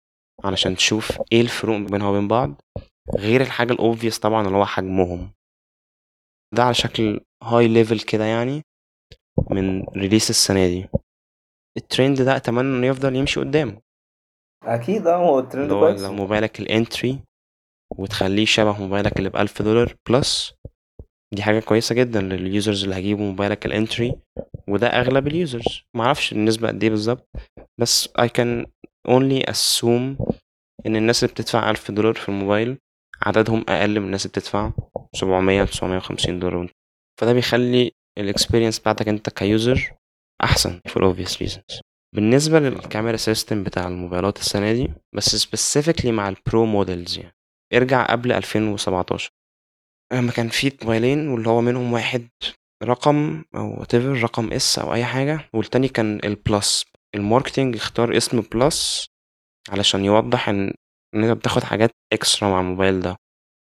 علشان تشوف إيه الفروق بينها وبين بعض غير الحاجة ال obvious طبعا اللي هو حجمهم. ده على شكل high level كده يعني من release السنة دي. الترند ده أتمنى إنه يفضل يمشي قدام أكيد آه هو الترند اللي هو كويس. لو موبايلك ال entry وتخليه شبه موبايلك اللي بألف دولار plus دي حاجة كويسة جدا لل users اللي هيجيبوا موبايلك ال entry وده أغلب ال users معرفش النسبة قد إيه بالظبط بس I can only assume إن الناس اللي بتدفع ألف دولار في الموبايل عددهم أقل من الناس اللي بتدفع 700 950 دولار. فده بيخلي ال experience بتاعتك أنت ك user أحسن for obvious reasons. بالنسبة للكاميرا system بتاع الموبايلات السنة دي بس specifically مع ال Pro models يعني. ارجع قبل 2017 لما كان في موبايلين واللي هو منهم واحد رقم أو whatever رقم S أو أي حاجة والتاني كان ال Plus ال marketing اختار اسم Plus علشان يوضح ان إن أنت بتاخد حاجات extra مع الموبايل ده.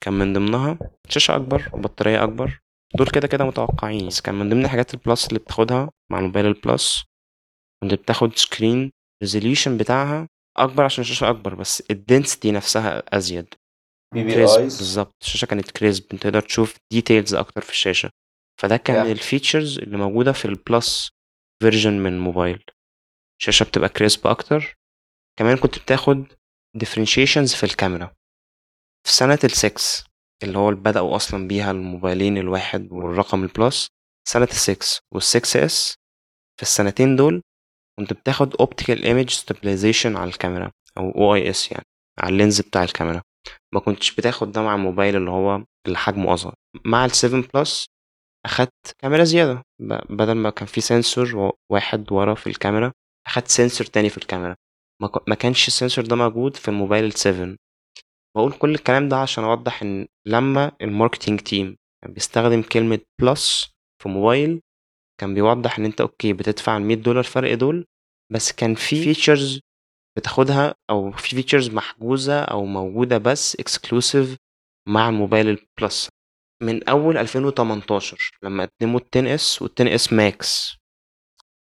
كان من ضمنها شاشة أكبر وبطارية أكبر. دول كده كده متوقعين. بس كان من ضمن الحاجات ال plus اللي بتاخدها مع الموبايل ال Plus اللي بتاخد screen resolution بتاعها أكبر عشان الشاشة أكبر بس ال density نفسها أزيد. بي بي crisp ايز بالظبط. الشاشة كانت crisp أنت تقدر تشوف details أكتر في الشاشة. فده كان من Yeah. ال features اللي موجودة في ال Plus version من موبايل الشاشة بتبقى crisp أكتر. كمان كنت بتاخد differentiations في الكاميرا. في سنة السكس اللي هو بدأوا أصلا بيها الموبايلين الواحد والرقم ال Plus سنة السكس والسكس اس في السنتين دول كنت بتاخد optical image stabilization على الكاميرا أو OIS يعني على ال lens بتاع الكاميرا. ما كنتش بتاخد ده مع الموبايل اللي هو اللي حجمه أصغر. مع ال 7 Plus أخدت كاميرا زيادة ب- بدل ما كان في sensor واحد ورا في الكاميرا أخدت sensor تاني في الكاميرا. ما كانش ال sensor ده موجود في الموبايل ال 7 بقول كل الكلام ده عشان أوضح إن لما ال marketing team كان بيستخدم كلمة Plus في موبايل كان بيوضح إن أنت okay بتدفع ال 100 دولار فرق دول بس كان في features بتاخدها أو في features محجوزة أو موجودة بس exclusive مع الموبايل ال Plus من أول 2018 لما قدموا ال 10S وال 10S Max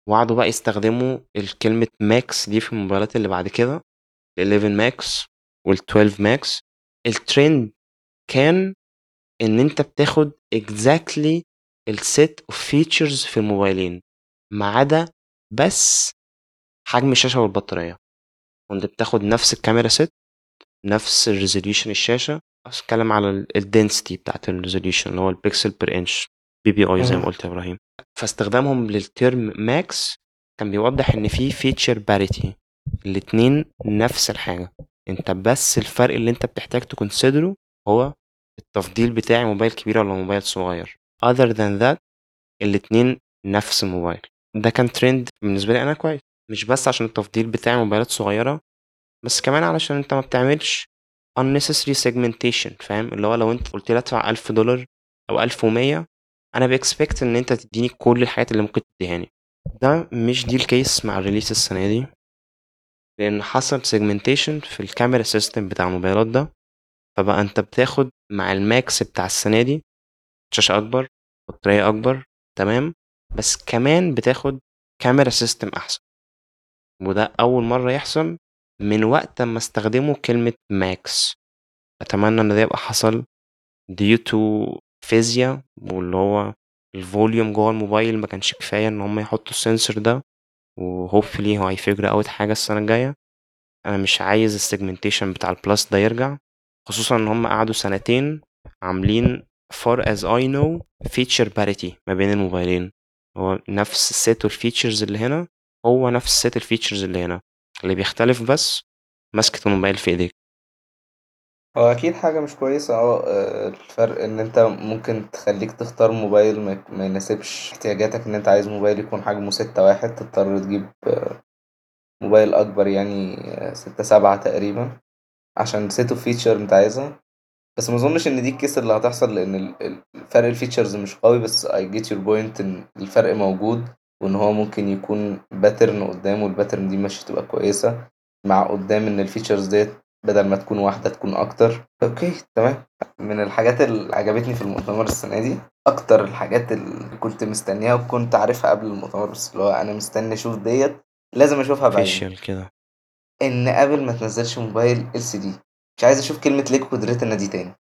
وقعدوا بقى يستخدموا الكلمة Max دي في الموبايلات اللي بعد كده ال 11 Max وال 12 Max ال trend كان إن أنت بتاخد exactly ال set of features في الموبايلين ما عدا بس حجم الشاشة والبطارية. كنت بتاخد نفس الكاميرا set نفس ال resolution الشاشة بس اتكلم على ال density بتاعت ال resolution اللي هو ال pixel per inch PPI زي ما مم. قلت يا إبراهيم. فاستخدامهم لل term Max كان بيوضح إن في feature parity الاتنين نفس الحاجة. أنت بس الفرق اللي أنت بتحتاج ت consider ه هو التفضيل بتاعي موبايل كبير ولا موبايل صغير. Other than that الاتنين نفس الموبايل ده كان ترند بالنسبة لي أنا كويس. مش بس عشان التفضيل بتاعي موبايلات صغيرة بس كمان علشان أنت ما بتعملش unnecessary segmentation فاهم؟ اللي هو لو أنت قلت لي أدفع 1000 دولار أو 1100 أنا ب expect إن أنت تديني كل الحاجات اللي ممكن تديهاني. ده مش دي ال case مع ال release السنة دي. لأن حصل segmentation في ال camera system بتاع الموبايلات ده. فبقى أنت بتاخد مع ال Max بتاع السنة دي شاشة أكبر بطارية أكبر تمام؟ بس كمان بتاخد camera system أحسن. وده أول مرة يحصل من وقت ما استخدموا كلمة Max أتمنى إن ده يبقى حصل due to فيزياء واللي هو ال volume جوه الموبايل ما كانش كفاية إن هم يحطوا ال sensor ده و hopefully هو هي figure out حاجة السنة الجاية. أنا مش عايز ال segmentation بتاع ال Plus ده يرجع خصوصا إن هم قعدوا سنتين عاملين far as I know feature parity ما بين الموبايلين. هو نفس ال set ال features اللي هنا هو نفس set ال features اللي هنا. اللي بيختلف بس مسكة الموبايل في إيديك. هو أكيد حاجة مش كويسة آه، الفرق إن أنت ممكن تخليك تختار موبايل ما يناسبش احتياجاتك إن أنت عايز موبايل يكون حجمه ستة واحد تضطر تجيب آه، موبايل أكبر يعني آه، ستة سبعة تقريبا عشان set of feature أنت عايزها. بس ما أظنش إن دي ال case اللي هتحصل ال- الفرق ال features مش قوي بس I get your point إن الفرق موجود وإن هو ممكن يكون pattern قدام وال pattern دي مش هتبقى كويسة. مع قدام إن ال features ديت بدل ما تكون واحدة تكون أكتر. okay تمام. من الحاجات اللي عجبتني في المؤتمر السنة دي أكتر الحاجات اللي كنت مستنيها وكنت عارفها قبل المؤتمر بس اللي هو أنا مستني أشوف ديت لازم أشوفها بعدين. كده. إن ابل ما تنزلش موبايل LCD مش عايز أشوف كلمة Liquid Retina دي تاني.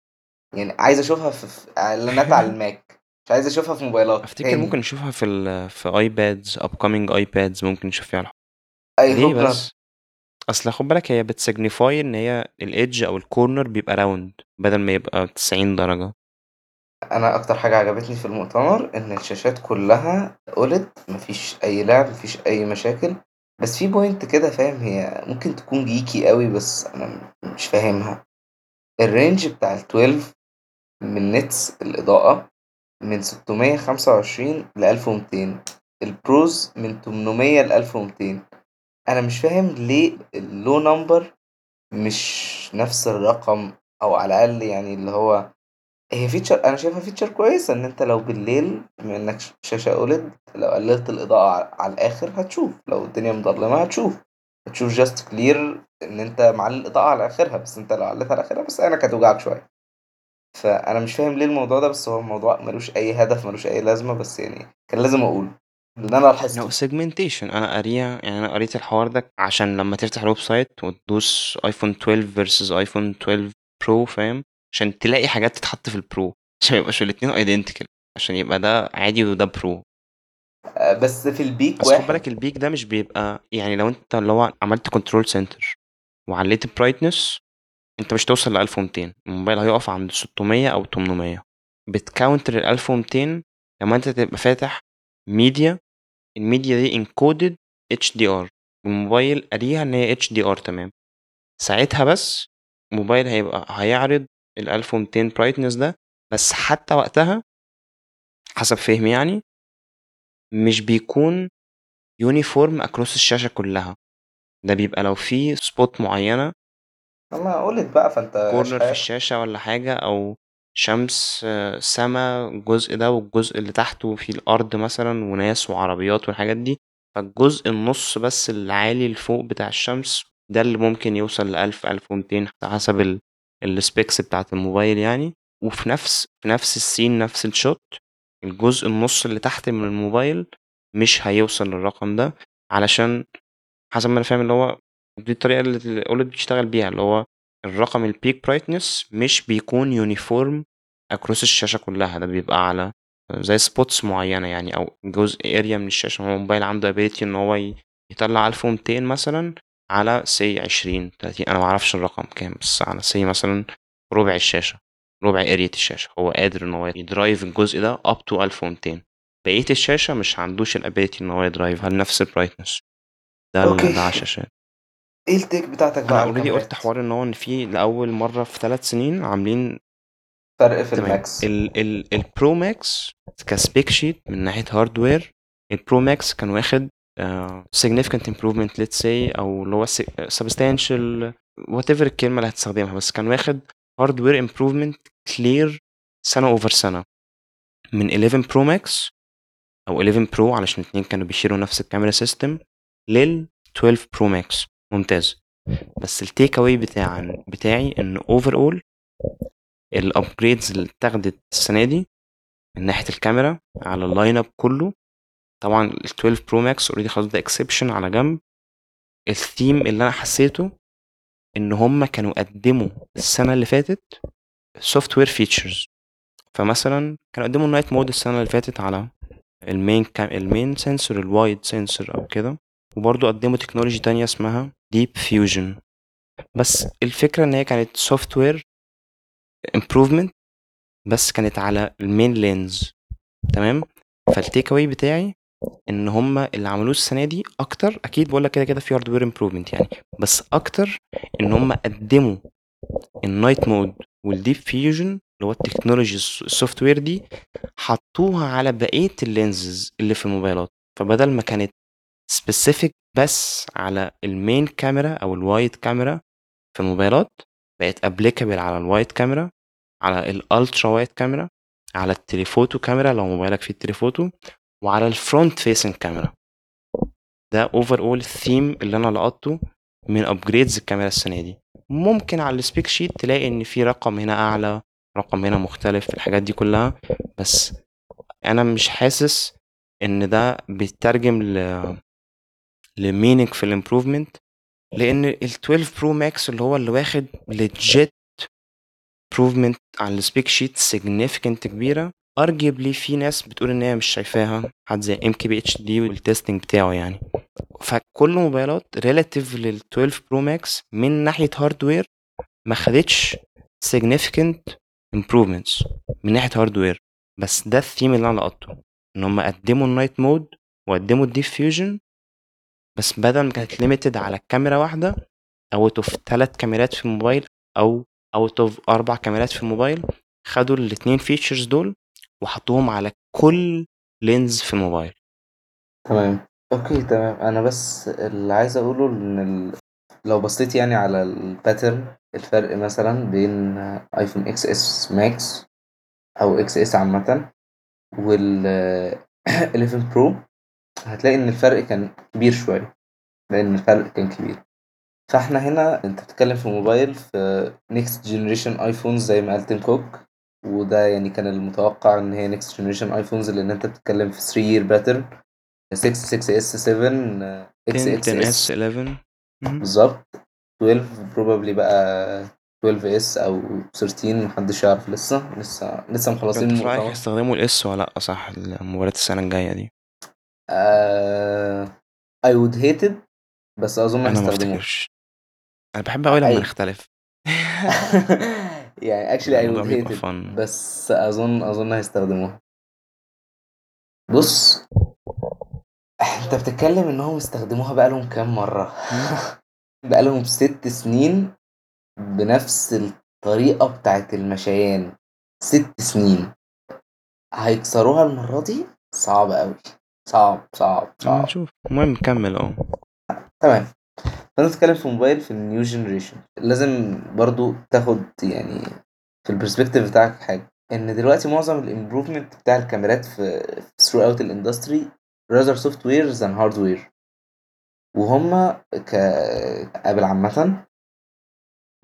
يعني عايز أشوفها في إعلانات على الماك. مش عايز أشوفها في موبايلات Apple تاني. ممكن نشوفها في ال في iPads upcoming iPads ممكن نشوف فيها الحوار. إيه ليه بس؟ أصل خد بالك هي بت signify إن هي ال edge أو ال corner بيبقى round بدل ما يبقى 90 درجة. أنا أكتر حاجة عجبتني في المؤتمر إن الشاشات كلها OLED مفيش أي لعب مفيش أي مشاكل بس في point كده فاهم هي ممكن تكون geeky قوي بس أنا مش فاهمها. ال range بتاع ال 12 من nits الإضاءة من 625 ل 1200 ال Pros من 800 ل 1200 أنا مش فاهم ليه ال low number مش نفس الرقم أو على الأقل يعني اللي هو هي feature أنا شايفها feature كويسة إن أنت لو بالليل بما إنك ش- شاشة OLED لو قللت الإضاءة ع- على الآخر هتشوف لو الدنيا مظلمة هتشوف. هتشوف just clear إن أنت معلي الإضاءة على آخرها بس أنت لو عليتها على آخرها بس عينك هتوجعك شوية. فأنا مش فاهم ليه الموضوع ده بس هو الموضوع ملوش أي هدف ملوش أي لازمة بس يعني كان لازم أقوله. لأن أنا لاحظته. no segmentation أنا قاريها يعني أنا قريت الحوار ده عشان لما تفتح ال website وتدوس iPhone 12 versus iPhone 12 Pro فاهم؟ عشان تلاقي حاجات تتحط في ال Pro عشان ما يبقاش الاتنين identical عشان يبقى ده عادي وده Pro آه، بس في ال peak بس خد واحد. بالك ال peak ده مش بيبقى يعني لو أنت اللي هو عملت control center وعليت ال brightness أنت مش توصل ل 1200 الموبايل هيقف عند 600 أو 800 بت encounter ال 1200 لما أنت تبقى فاتح media ال media دي encoded HDR الموبايل قاريها إن هي HDR تمام. ساعتها بس الموبايل هيبقى هيعرض ال 1200 brightness ده بس حتى وقتها حسب فهمي يعني مش بيكون uniform across الشاشة كلها. ده بيبقى لو في spot معينة اما قلت بقى فأنت corner في شايف الشاشة ولا حاجة أو شمس آه، سما الجزء ده والجزء اللي تحته في الأرض مثلا وناس وعربيات والحاجات دي. فالجزء النص بس العالي اللي فوق بتاع الشمس ده اللي ممكن يوصل لألف ألف ومتين حسب ال- ال specs بتاعت الموبايل يعني. وفي نفس في نفس ال scene نفس ال shot الجزء النص اللي تحت من الموبايل مش هيوصل للرقم ده. علشان حسب ما أنا فاهم اللي هو دي الطريقة اللي ال OLED بتشتغل بيها اللي هو الرقم ال peak brightness مش بيكون uniform across الشاشة كلها ده بيبقى على زي spots معينة يعني أو جزء area من الشاشة. هو الموبايل عنده ability إن هو يطلع 1200 مثلا على say 20 30 أنا ما أعرفش الرقم كام بس على say مثلا ربع الشاشة ربع area الشاشة. هو قادر إن هو ي drive الجزء ده up to 1200 بقية الشاشة مش عندوش ال ability إن هو ي drive ها لنفس ال brightness ده ده على الشاشات. إيه ال take بتاعتك بقى أنا على already قلت الكاميرات؟ حوار إن هو إن في لأول مرة في ثلاث سنين عاملين فرق في تمام. الماكس. ال ال البرو ماكس ك spec sheet من ناحية hardware البرو ماكس كان واخد uh, significant improvement let's say أو اللي هو si- substantial whatever الكلمة اللي هتستخدمها بس كان واخد hardware improvement clear سنة over سنة. من 11 برو ماكس أو 11 برو علشان الاثنين كانوا بي share وا نفس الكاميرا system لل 12 برو ماكس ممتاز. بس التيك اواي بتاع بتاعي إن overall ال upgrades اللي اتاخدت السنة دي من ناحية الكاميرا على ال lineup كله طبعا ال 12 برو ماكس already خلاص ده exception على جنب. الثيم اللي أنا حسيته إن هم كانوا قدموا السنة اللي فاتت software features فمثلا كانوا قدموا ال night mode السنة اللي فاتت على ال main cam ال main sensor ال wide sensor أو كده. وبرضه قدموا technology تانية اسمها Deep Fusion بس الفكرة إن هي كانت software improvement بس كانت على ال main lens تمام؟ فالتيك اواي بتاعي إن هم اللي عملوه السنة دي أكتر أكيد بقول لك كده كده في hardware improvement يعني بس أكتر إن هم قدموا ال night mode وال Deep Fusion اللي هو ال technology ال software دي حطوها على بقية ال lenses اللي في الموبايلات. فبدل ما كانت specific بس على ال main كاميرا أو ال wide كاميرا في الموبايلات بقت applicable على ال wide كاميرا على ال ultra wide كاميرا على ال telephoto كاميرا لو موبايلك فيه ال telephoto وعلى ال front facing كاميرا ده overall ال theme اللي أنا لقطته من upgrades الكاميرا السنة دي. ممكن على ال spec sheet تلاقي إن في رقم هنا أعلى رقم هنا مختلف الحاجات دي كلها بس أنا مش حاسس إن ده بيترجم ل ل meaning في ال improvement لأن ال 12 برو ماكس اللي هو اللي واخد legit improvement على ال spec sheet significant كبيرة arguably في ناس بتقول إن هي مش شايفاها حد زي ام كي بي اتش دي وال testing بتاعه يعني. فكل موبايلات relative لل 12 برو ماكس من ناحية hardware ما خدتش significant improvements من ناحية hardware بس ده الثيم اللي أنا لقطته إن هم قدموا ال night mode وقدموا ال Deep Fusion بس بدل ما كانت limited على كاميرا واحدة out of ثلاث كاميرات في الموبايل أو out of أربع كاميرات في الموبايل خدوا الاثنين features دول وحطوهم على كل lens في الموبايل. تمام. okay تمام. أنا بس اللي عايز أقوله إن ال... لو بصيت يعني على ال pattern الفرق مثلا بين ايفون إكس اس ماكس أو إكس اس عامة وال 11 برو هتلاقي إن الفرق كان كبير شوية لأن الفرق كان كبير. فإحنا هنا أنت بتتكلم في موبايل في next generation iPhones زي ما قال تيم كوك وده يعني كان المتوقع إن هي next generation iPhones لأن أنت بتتكلم في 3 year pattern 6 6 اس 7 إكس 10 إكس 10 اس اس 11 مهم. بالظبط. 12 probably بقى 12 اس أو 13 محدش يعرف لسه لسه لسه مخلصين المؤتمر هيستخدموا الاس ولا لأ صح المباريات السنة الجاية دي. آه... I would hate it بس أظن أنا ما هيستخدموه أفتكرش. أنا بحب قوي لما أي. نختلف. يعني actually I الموضوع would بيبقى hate it فن بس أظن أظن هيستخدموها بص أنت بتتكلم انهم استخدموها بقالهم كام مرة؟ بقالهم ست سنين بنفس الطريقة بتاعت المشيان. ست سنين. هيكسروها المرة دي؟ صعب قوي صعب صعب صعب. نشوف المهم نكمل آه. تمام. خلينا نتكلم في موبايل في ال new generation لازم برضو تاخد يعني في ال perspective بتاعك حاجة. إن دلوقتي معظم ال improvement بتاع الكاميرات في throughout ال industry rather software than hardware. وهم Apple عامة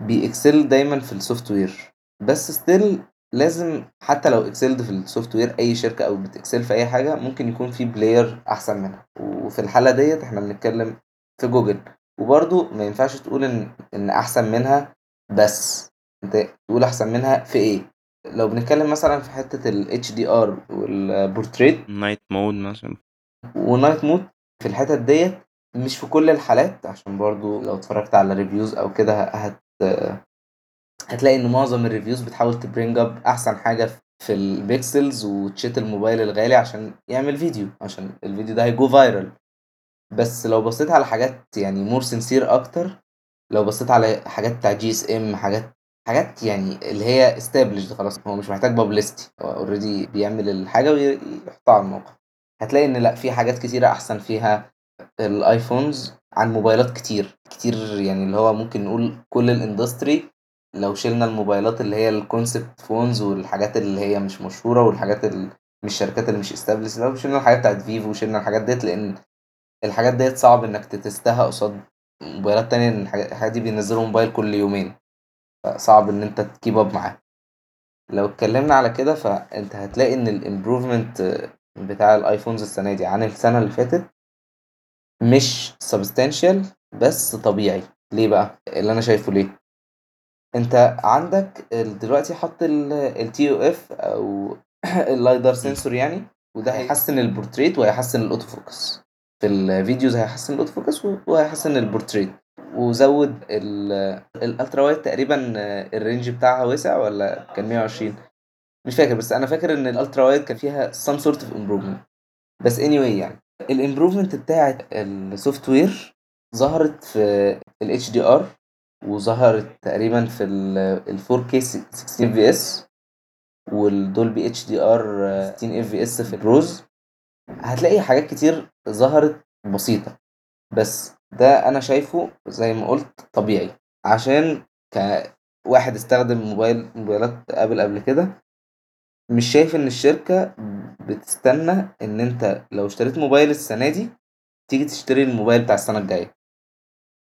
بي excel دايما في ال software بس still لازم حتى لو excelled في ال software أي شركة أو بت excel في أي حاجة ممكن يكون في player أحسن منها. وفي الحالة ديت إحنا بنتكلم في جوجل وبرضو ما ينفعش تقول إن إن أحسن منها بس. أنت تقول أحسن منها في إيه؟ لو بنتكلم مثلا في حتة ال HDR والبورتريت night mode مثلا. و night mode في الحتت ديت مش في كل الحالات عشان برضو لو اتفرجت على reviews أو كده هت هتلاقي إن معظم ال reviews بتحاول ت bring up أحسن حاجة في ال Pixels وت shit الموبايل الغالي عشان يعمل فيديو عشان الفيديو ده هي go viral بس لو بصيت على حاجات يعني more sincere أكتر لو بصيت على حاجات بتاع GSM حاجات حاجات يعني اللي هي established خلاص هو مش محتاج publicity هو already بيعمل الحاجة ويحطها على الموقع. هتلاقي إن لأ في حاجات كتيرة أحسن فيها ال iPhones عن موبايلات كتير كتير يعني اللي هو ممكن نقول كل ال industry لو شلنا الموبايلات اللي هي ال concept phones والحاجات اللي هي مش مشهورة والحاجات اللي مش الشركات اللي مش established لو شلنا الحاجات بتاعت Vivo وشلنا الحاجات ديت لأن الحاجات ديت صعب إنك ت test ها قصاد موبايلات تانية ان الحاجات دي بينزلوا موبايل كل يومين فصعب إن أنت ت keep up معاه لو اتكلمنا على كده فأنت هتلاقي إن ال improvement بتاع ال iPhones السنة دي عن السنة اللي فاتت مش substantial بس طبيعي. ليه بقى؟ اللي أنا شايفه ليه؟ انت عندك دلوقتي حط ال TOF أو ال LiDAR sensor يعني وده هيحسن البورتريت وهيحسن ال auto focus في ال videos هيحسن ال auto focus وهيحسن البورتريت وزود ال ultra wide تقريبا ال range بتاعها وسع ولا كان 120 مش فاكر بس أنا فاكر إن ال ultra wide كان فيها some sort of improvement. بس anyway يعني ال improvement بتاعت ال software ظهرت في ال HDR وظهرت تقريبا في ال 4K 60 fps وال Dolby HDR 60 fps في ال Pros. هتلاقي حاجات كتير ظهرت بسيطة بس ده أنا شايفه زي ما قلت طبيعي. عشان كواحد استخدم موبايل موبايلات Apple قبل كده مش شايف إن الشركة بتستنى إن أنت لو اشتريت موبايل السنة دي تيجي تشتري الموبايل بتاع السنة الجاية.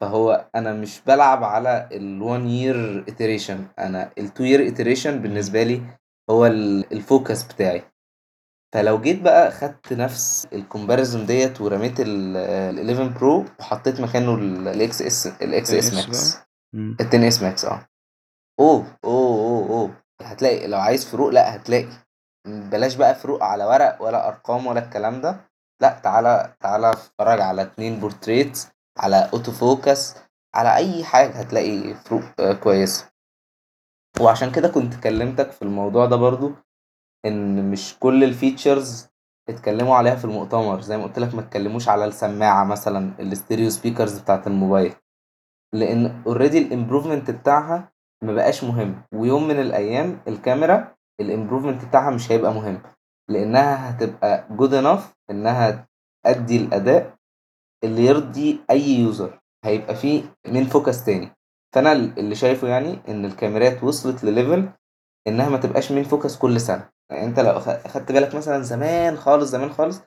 فهو أنا مش بلعب على ال1 year iteration. أنا ال2 year iteration بالنسبة لي هو ال focus بتاعي. فلو جيت بقى خدت نفس ال comparison ديت ورميت ال 11 Pro وحطيت مكانه ال XS ال XS Max ال 10S Max آه. أوه أوه أوه أوه. هتلاقي لو عايز فروق لأ هتلاقي. بلاش بقى فروق على ورق ولا أرقام ولا الكلام ده. لأ تعالى تعالى أتفرج على اتنين بورتريت على auto focus على أي حاجة هتلاقي فروق كويسة. وعشان كده كنت كلمتك في الموضوع ده برضو إن مش كل ال features اتكلموا عليها في المؤتمر. زي ما قلت لك ما اتكلموش على السماعة مثلا ال stereo speakers بتاعت الموبايل. لأن already ال improvement بتاعها ما بقاش مهم. ويوم من الأيام الكاميرا ال improvement بتاعها مش هيبقى مهم. لأنها هتبقى good enough إنها تأدي الأداء اللي يرضي أي user هيبقى فيه من focus تاني. فأنا اللي شايفه يعني إن الكاميرات وصلت لل level إنها ما تبقاش من focus كل سنة. يعني أنت لو اخدت بالك مثلا زمان خالص زمان خالص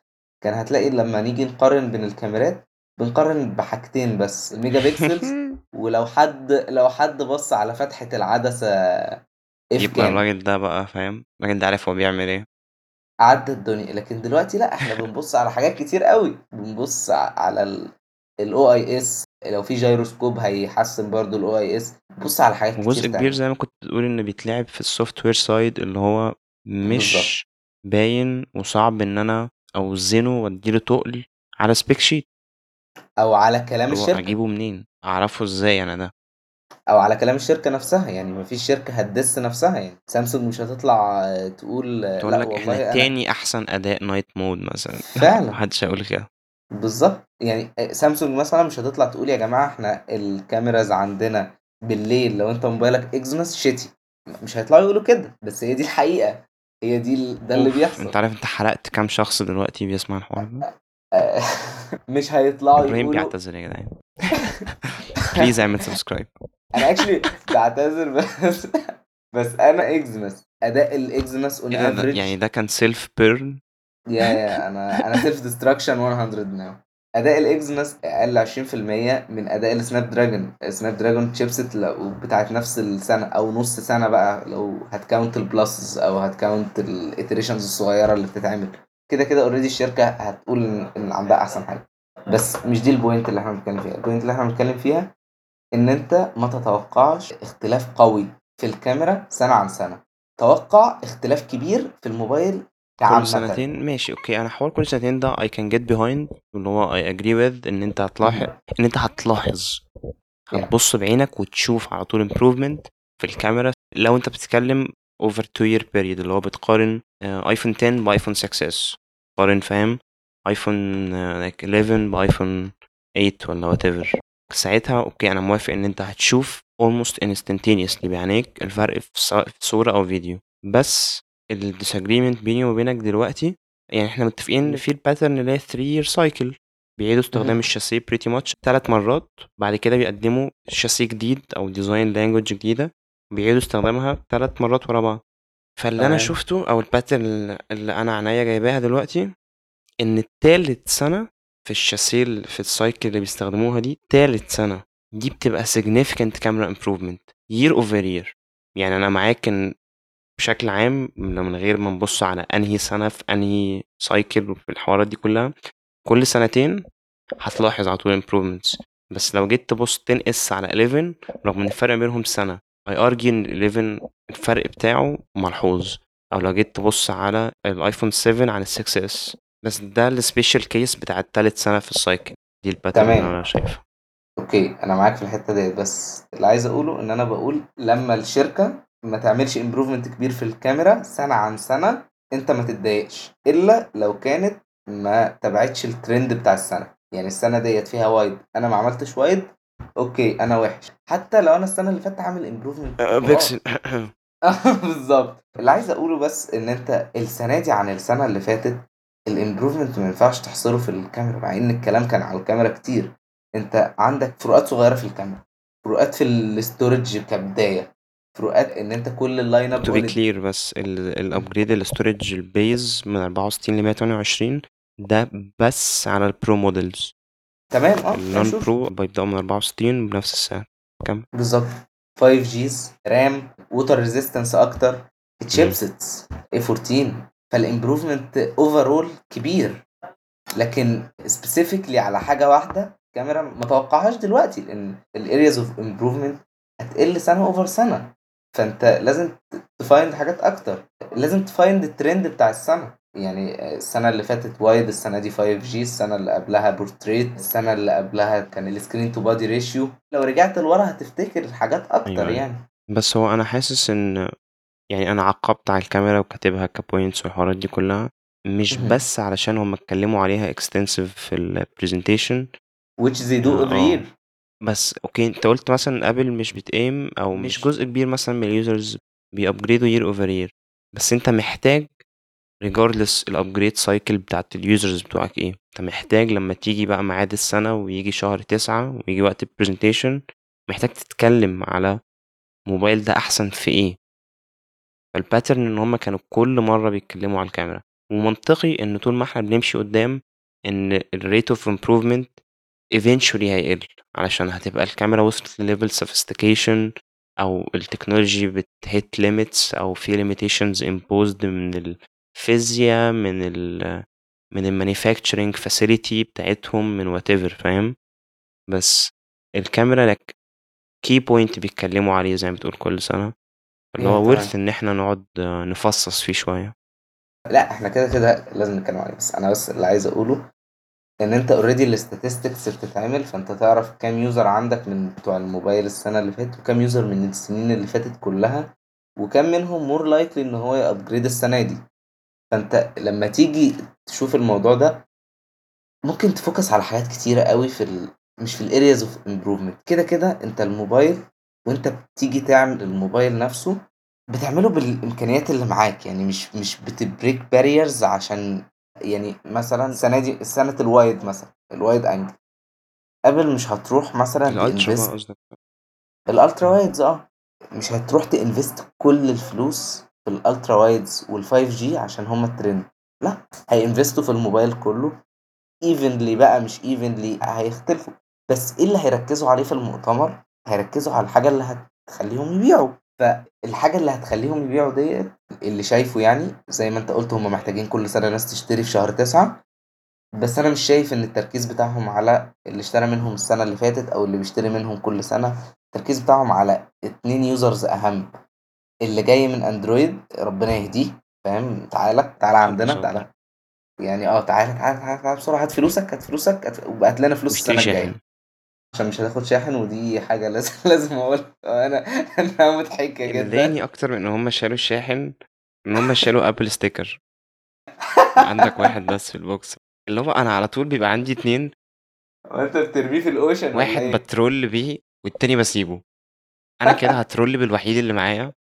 كان هتلاقي لما نيجي نقارن بين الكاميرات بنقارن بحاجتين بس ال megapixels ولو حد لو حد بص على فتحة العدسة F يبقى الراجل ده بقى فاهم؟ الراجل ده عارف هو بيعمل إيه. عدى الدنيا. لكن دلوقتي لا إحنا بنبص على حاجات كتير قوي. بنبص على ال... ال OIS لو في جيروسكوب هيحسن برضو ال OIS بص على حاجات كتير جزء كبير زي ما كنت بتقول إن بيتلعب في ال software side اللي هو مش بالظبط. باين وصعب إن أنا أوزنه وأديله تقل على spec sheet أو على كلام الشركة. أجيبه منين؟ أعرفه إزاي أنا ده؟ أو على كلام الشركة نفسها يعني ما فيش شركة هت diss نفسها يعني سامسونج مش هتطلع تقول آه، تقول لك إحنا والله أنا تاني أحسن أداء night mode مثلا. فعلا. محدش هيقول كده. بالظبط. يعني آه، سامسونج مثلا مش هتطلع تقول يا جماعة إحنا ال cameras عندنا بالليل لو أنت موبايلك Exynos shitty مش هيطلعوا يقولوا كده بس هي دي الحقيقة. هي دي ال- ده اللي بيحصل. أنت عارف أنت حرقت كام شخص دلوقتي بيسمع الحوار ده؟ آه، مش هيطلعوا إبراهيم يقولوا بيعتذر يا جدعان. please اعمل subscribe أنا actually بعتذر بس بس أنا Exynos اداء ال Exynos on average يعني ده كان self burn يا يا أنا أنا self destruction 100 now اداء ال Exynos أقل 20% من اداء ال Snapdragon ال Snapdragon chipset لو بتاعت نفس السنة أو نص سنة بقى لو هت count ال plus أو هت count ال iterations الصغيرة اللي بتتعمل. كده كده already الشركة هتقول ان إن عندها أحسن حاجة. بس مش دي ال point اللي إحنا بنتكلم فيها. ال point اللي إحنا بنتكلم فيها إن أنت ما تتوقعش اختلاف قوي في الكاميرا سنة عن سنة. توقع اختلاف كبير في الموبايل كل كعامة سنتين؟ ماشي okay. أنا حوار كل سنتين ده I can get behind اللي هو I agree with إن أنت هتلاحظ إن أنت هتلاحظ. هتبص بعينك وتشوف على طول improvement في الكاميرا. لو أنت بتتكلم over two year period اللي هو بتقارن iPhone 10 ب iPhone 6s قارن فاهم؟ iPhone آه، like 11 ب iPhone 8 ولا whatever. ساعتها okay أنا موافق إن أنت هتشوف almost instantaneously بعينيك الفرق في سواء في صورة أو فيديو. بس ال disagreement بيني وبينك دلوقتي يعني إحنا متفقين إن في ال pattern اللي هي 3 year cycle. بيعيدوا استخدام. الشاسيه pretty much ثلاث مرات. بعد كده بيقدموا شاسيه جديد أو design language جديدة. بيعيدوا استخدامها ثلاث مرات ورا بعض. فاللي أنا. شفته أو ال pattern اللي أنا عينيا جايباها دلوقتي إن التالت سنة في الشاسيه اللي في ال cycle اللي بيستخدموها دي تالت سنة. دي بتبقى significant camera improvement year over year. يعني أنا معاك إن بشكل عام من غير ما نبص على أنهي سنة في أنهي cycle وفي الحوارات دي كلها كل سنتين هتلاحظ على طول improvements. بس لو جيت تبص تنقص على 11 رغم إن الفرق بينهم سنة I argue إن 11 الفرق بتاعه ملحوظ. أو لو جيت تبص على الايفون 7 عن ال 6s بس ده ال special case بتاع التالت سنة في ال cycle دي ال pattern تمام. اللي أنا شايفها okay أنا معاك في الحتة ديت بس اللي عايز أقوله إن أنا بقول لما الشركة ما تعملش improvement كبير في الكاميرا سنة عن سنة أنت ما تتضايقش إلا لو كانت ما تبعتش الترند بتاع السنة. يعني السنة ديت فيها wide أنا ما عملتش wide okay أنا وحش. حتى لو أنا السنة اللي فاتت عامل improvement Pixel بالظبط. اللي عايز أقوله بس إن أنت السنة دي عن السنة اللي فاتت ال improvement ما ينفعش تحصره في الكاميرا مع إن الكلام كان على الكاميرا كتير. أنت عندك فروقات صغيرة في الكاميرا فروقات في ال storage كبداية فروقات إن أنت كل ال lineup to be clear بس ال upgrade ال storage ال base من 64 ل 128 ده بس على ال Pro models تمام آه ال non. Pro بيبدأوا من 64 بنفس السعر. بالظبط. 5Gs RAM water resistance أكتر chipsets A14 فال improvement overall كبير. لكن specifically على حاجة واحدة كاميرا ما توقعهاش دلوقتي لأن ال areas of improvement هتقل سنة over سنة. فأنت لازم ت find حاجات أكتر. لازم ت find ال trend بتاع السنة. يعني السنة اللي فاتت wide السنة دي 5G السنة اللي قبلها بورتريت السنة اللي قبلها كان ال screen to body ratio لو رجعت لورا هتفتكر حاجات أكتر أيوة، أيوة. يعني. بس هو أنا حاسس إن يعني أنا عقبت على الكاميرا وكاتبها ك points والحوارات دي كلها. مش. بس علشان هم اتكلموا عليها extensive في ال presentation which they do every آه. year بس okay أنت قلت مثلا Apple مش بتقيم أو مش مش- جزء كبير مثلا من ال users بي upgrade وا year over year بس أنت محتاج regardless ال upgrade cycle بتاعت ال users بتوعك إيه. أنت محتاج لما تيجي بقى ميعاد السنة ويجي شهر تسعة ويجي وقت ال presentation محتاج تتكلم على موبايل ده أحسن في إيه. فال pattern إن هم كانوا كل مرة بيتكلموا على الكاميرا ومنطقي إن طول ما إحنا بنمشي قدام إن ال rate of improvement eventually هيقل علشان هتبقى الكاميرا وصلت لل level sophistication أو ال technology بت hit limits أو في limitations imposed من الفيزياء من ال من ال manufacturing facility بتاعتهم من whatever فاهم؟ بس الكاميرا لك key point بيتكلموا عليه زي ما بتقول كل سنة. اللي هو تمام. worth إن إحنا نقعد نفصص فيه شوية لأ إحنا كده، كده لازم نتكلم عليه، بس أنا بس اللي عايز أقوله إن أنت already الstatistics بتتعمل، فأنت تعرف كام user عندك من بتوع الموبايل السنة اللي فاتت، وكام user من السنين اللي فاتت كلها، وكام منهم more likely إن هو يupgrade السنة دي. فأنت لمّا تيجي تشوف الموضوع ده ممكن تفوكس على حاجات كتيرة أوي في ال مش في الareas of improvement كده، كده أنت الموبايل وأنت بتيجي تعمل الموبايل نفسه، بتعمله بالإمكانيات اللي معاك، يعني مش مش بتbreak barriers عشان يعني مثلًا السنة دي سنة الwide مثلًا الwide angle. Apple مش هتروح مثلًا قصدك. الultra wides آه، مش هتروح تinvest كل الفلوس في الultra wides وال5G عشان هُم الtrend. لأ، هيinvestوا في الموبايل كله evenly بقى مش evenly هيختلفوا، بس إيه اللي هيركزوا عليه في المؤتمر، هيركزوا على الحاجة اللي هتخليهم يبيعوا، فالحاجة اللي هتخليهم يبيعوا ديّة اللي شايفه يعني زي ما أنت قُلت هُم محتاجين كل سنة ناس تشتري في شهر 9 بس أنا مش شايف إن التركيز بتاعهم على اللي اشترى منهم السنة اللي فاتت أو اللي بيشتري منهم كل سنة، التركيز بتاعهم على 2 users أهم، اللي جاي من أندرويد ربنا يهديه. فاهم، تعالَ، تعالَ عندنا تعالَ يعني آه، تعالَ، تعالَ، تعالَ، تعالَ بسرعة. هات فلوسك، هات فلوسك هات وهات لنا فلوس السنة الجاية. عشان مش هتاخد شاحن ودي حاجة لازم لازم أقولها أنا إنها مضحكة اللي جدًا. ضايقني أكتر من إن هُم شالوا الشاحن، إن هُم شالوا Apple sticker. عندك واحد بس في الbox اللي هو أنا على طول بيبقى عندي 2 هو أنت بترميه في الocean والّا واحد إيه؟ با troll بيه والتاني باسيبه. أنا كده ها troll بالوحيد اللي معايا،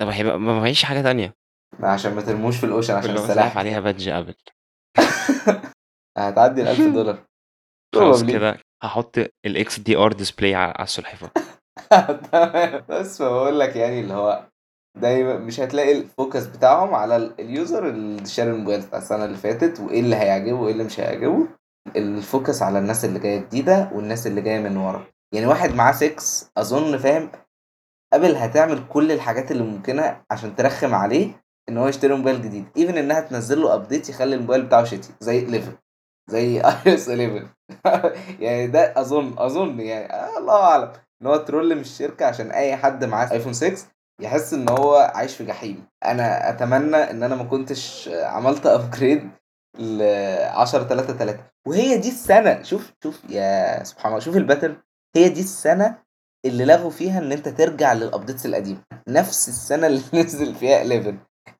طب هيبقى ما معيش حاجة تانية. ما عشان ما ترموش في ال ocean عشان اللي هو السلاحف. عليها badge Apple. هتعدي ال $1000 خلاص probably. كده هاحط ال XDR display ع على السلحفاة. تمام. بس فباقول لك يعني اللي هو دايمًا مش هتلاقي ال focus بتاعهم على ال الuser اللي شاري الموبايل بتاع السنة اللي فاتت، وإيه اللي هيعجبه وإيه اللي مش هيعجبه، الfocus على الناس اللي جاية جديدة والناس اللي جاية من ورا، يعني واحد معاه 6 أظن فاهم Apple هتعمل كل الحاجات اللي ممكنة عشان ترخّم عليه إن هو يشتري موبايل جديد، even إنها تنزّل له update يخلّي الموبايل بتاعه شتي زي 11 زي iOS 11 يعني ده أظن أظن يعني الله أعلم. إن هو ترول من الشركة عشان أي حد معاه iPhone 6 يحس إن هو عايش في جحيم. أنا أتمنى إن أنا ما كنتش عملت upgrade ل10.3.3 وهي دي السنة شوف شوف يا سبحان الله شوف الpattern هي دي السنة اللي لغوا فيها إن أنت ترجع للupdates القديمة، نفس السنة اللي نزل فيها 11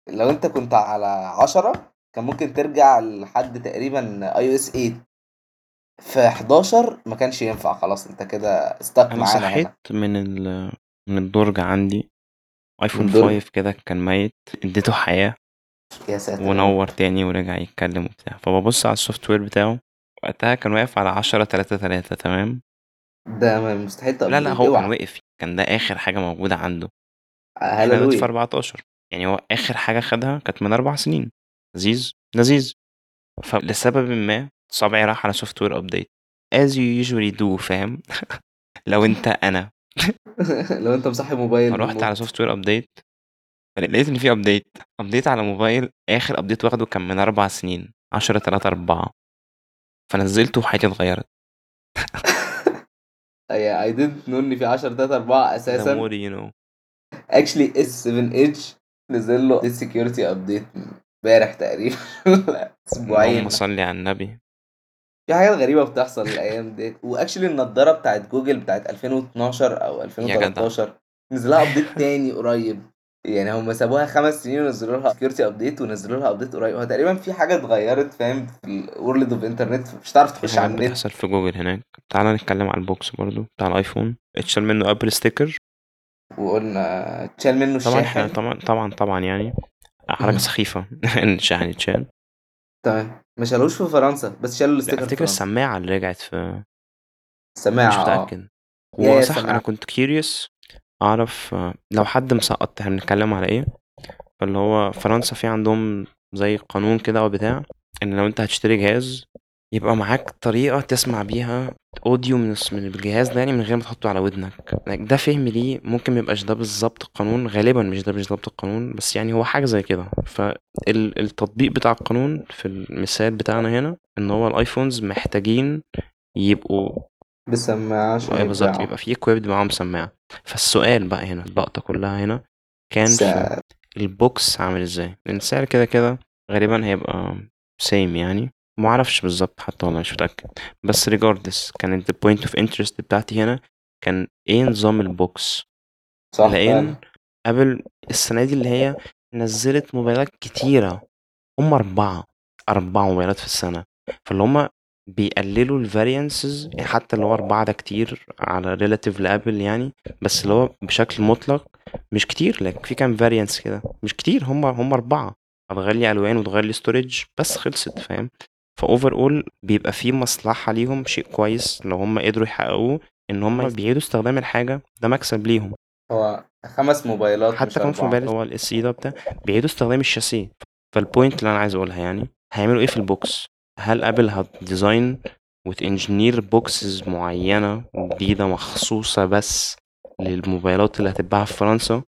لو أنت كنت على 10 كان ممكن ترجع لحد تقريبًا iOS 8 في 11 ما كانش ينفع خلاص أنت كده stuck أنا معانا صحيت هنا. من ال من الدرج عندي الدرج؟ 5 كده كان ميت، اديته حياة. يا ساتر. ونوّر تاني ورجع يتكلم وبتاع، فبابُص على الsoftware بتاعه وقتها كان واقف على 10.3.3 تمام؟ ده مستحيل لا، تupgrade هو كان. وقف، كان ده آخر حاجة موجودة عنده. آه، دلوقتي في هاليلويا. 14 يعني هو آخر حاجة خدها كانت من 4 سنين، لذيذ، لذيذ. فلسببٍ ما صابعي راح على software update as you usually do فاهم؟ لو أنت أنا. لو أنت مصحّي موبايل فرُحت على بالموت. software update فلقيت إن في update، update على موبايل آخر update واخده كان من 4 سنين 10.3.4 فنزّلته وحياتي اتغيّرت. I didn't know إن في 10.3.4 the أساسًا. more you know. actually S7 Edge نزل له security update امبارح تقريبًا والّا أسبوعين. اللهم صل على النبي. في حاجات غريبة بتحصل الأيام ديّة، وactually النضارة بتاعة جوجل بتاعة 2012 أو يا جدع. 2013 نزل لها update تاني قريب، يعني هم سابوها 5 سنين ونزلوا لها security update ونزلوا لها update قريب، هو تقريبًا في حاجة اتغيّرت فاهم في الworld of internet مش هتعرف تخش على النت. بتحصل في جوجل هناك. تعالَ نتكلم على الbox برضه بتاع الأيفون، اتشال منه Apple sticker. وقُلنا اتشال منه طبعًا الشاحن. طبعًا طبعًا طبعًا يعني حركة اهم. سخيفة إن الشاحن يتشال. تمام، ما شالوهوش في فرنسا، بس شالوا أفتكر فرنسا. السماعة اللي رجعت في مش السماعة آه. هو صح السماعة. كنت curious أعرف لو حد مسقّط إحنا بنتكلم على إيه، فاللي هو فرنسا في عندهم زي قانون كده أو بتاع، إن لو أنت هتشتري جهاز يبقى معاك طريقة تسمع بيها audio من من الجهاز ده يعني من غير ما تحطه على ودنك. ده فهمي ليه ممكن ما يبقاش ده بالضبط القانون، غالبًا مش ده بالضبط القانون، بس يعني هو حاجة زي كده. فال التطبيق بتاع القانون في المثال بتاعنا هنا، إن هو ال iPhones محتاجين يبقوا بسماعة عشان آه، بالظبط بيبقى فيه equipped معاهم سماعة. فالسؤال بقى هنا اللقطة كلها هنا كان في ال box عامل إزاي؟ لأن السعر كده كده غالبا هيبقى same يعني. معرفش بالظبط حتى والله مش متأكد. بس regardless كانت point of interest بتاعتي هنا كان إيه نظام ال box؟ صح لأن فعلا. Apple السنة دي اللي هي نزلت موبايلات كتيرة. هم أربعة أربع موبايلات في السنة. فاللي هم بيقللوا ال variances حتى اللي هو أربعة ده كتير على relative ل Apple يعني بس اللي هو بشكل مطلق مش كتير. لكن في كام variance كده. مش كتير هم هم أربعة. هتغير لي ألوان وتغير لي storage بس خلصت فاهم؟ ف overall بيبقى في مصلحة ليهم شيء كويس لو هم قدروا يحققوه إن هم بيعيدوا استخدام الحاجة ده مكسب ليهم. هو خمس موبايلات حتى مش كمان في أربعة. موبايل هو ال SE ده بتاع بيعيدوا استخدام الشاسيه. فال point اللي أنا عايز أقولها يعني هيعملوا إيه في ال box؟ هل Apple هت design وت engineer boxes معينة جديدة مخصوصة بس للموبايلات اللي هتتباع في فرنسا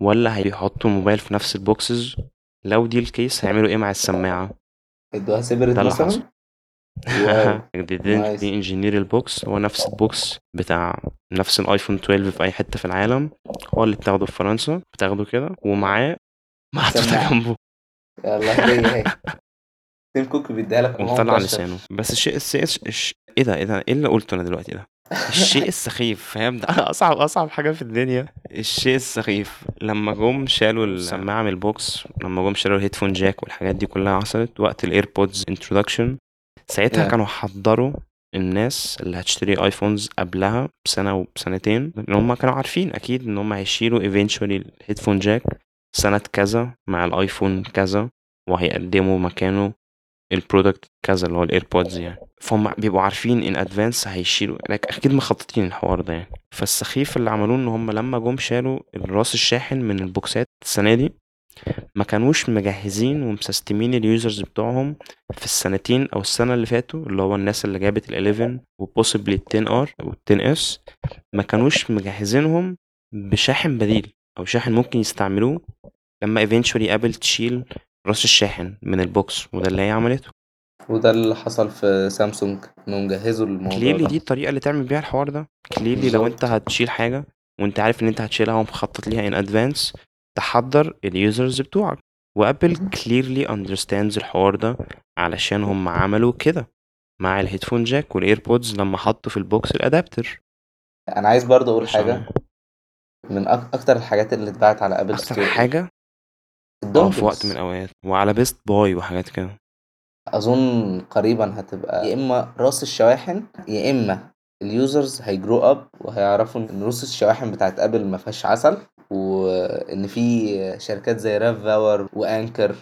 ولا هيحطوا الموبايل في نفس ال boxes؟ لو دي ال case هيعملوا إيه مع السماعة؟ ادوها separate ده اللي مثلا؟ حصل. واو. دي nice. engineer ال box. هو نفس ال box بتاع نفس ال iPhone 12 في أي حتة في العالم. هو اللي بتاخده في فرنسا بتاخده كده ومعاه محطوطه سماعة. جنبه. يلا هدية اهي تيم كوك بيديها لك وهو ومطلع مكشر لسانه. بس الشيء السيء الش... إيه ده إيه ده إيه اللي قلته أنا دلوقتي ده؟ الشيء السخيف فاهم ده أصعب أصعب حاجة في الدنيا الشيء السخيف لما جم شالوا السماعة من ال box لما جم شالوا ال headphone jack والحاجات دي كلها حصلت وقت ال AirPods introduction ساعتها Yeah. كانوا حضروا الناس اللي هتشتري iPhones قبلها بسنة وبسنتين إن هم كانوا عارفين أكيد إن هم هيشيلوا eventually ال headphone jack سنة كذا مع الايفون كذا وهيقدموا مكانه ال product كذا اللي هو ال AirPods يعني. فهم بيبقوا عارفين in advance هيشيلوا. like أكيد مخططين الحوار ده يعني. فالسخيف اللي عملوه إن هم لما جم شالوا الراس الشاحن من البوكسات السنة دي ما كانوش مجهزين ومسستمين ال users بتوعهم في السنتين أو السنة اللي فاتوا اللي هو الناس اللي جابت ال 11 و possibly ال 10 R وال 10 S ما كانوش مجهزينهم بشاحن بديل أو شاحن ممكن يستعملوه لما eventually ابل تشيل راس الشاحن من ال box وده اللي هي عملته. وده اللي حصل في سامسونج. انهم جهزوا الموضوع clearly ده. دي الطريقة اللي تعمل بيها الحوار ده. clearly لو انت بالظبط هتشيل حاجة وانت عارف ان انت هتشيلها ومخطط ليها in advance تحضر ال users بتوعك. وابل clearly understands الحوار ده علشان هم عملوا كده مع ال headphone jack وال AirPods لما حطوا في ال box ال adapter أنا عايز برضه أقول عشان حاجة. من أك... أكتر الحاجات اللي اتباعت على ابل أكتر store حاجة آه في وقت من الأوقات. وعلى Best Buy وحاجات كده. أظن قريبا هتبقى يا إما رأس الشواحن يا إما ال users هي grow up وهيعرفوا إن رأس الشواحن بتاعت ابل ما فيهاش عسل وإن في شركات زي RAVPower و Anker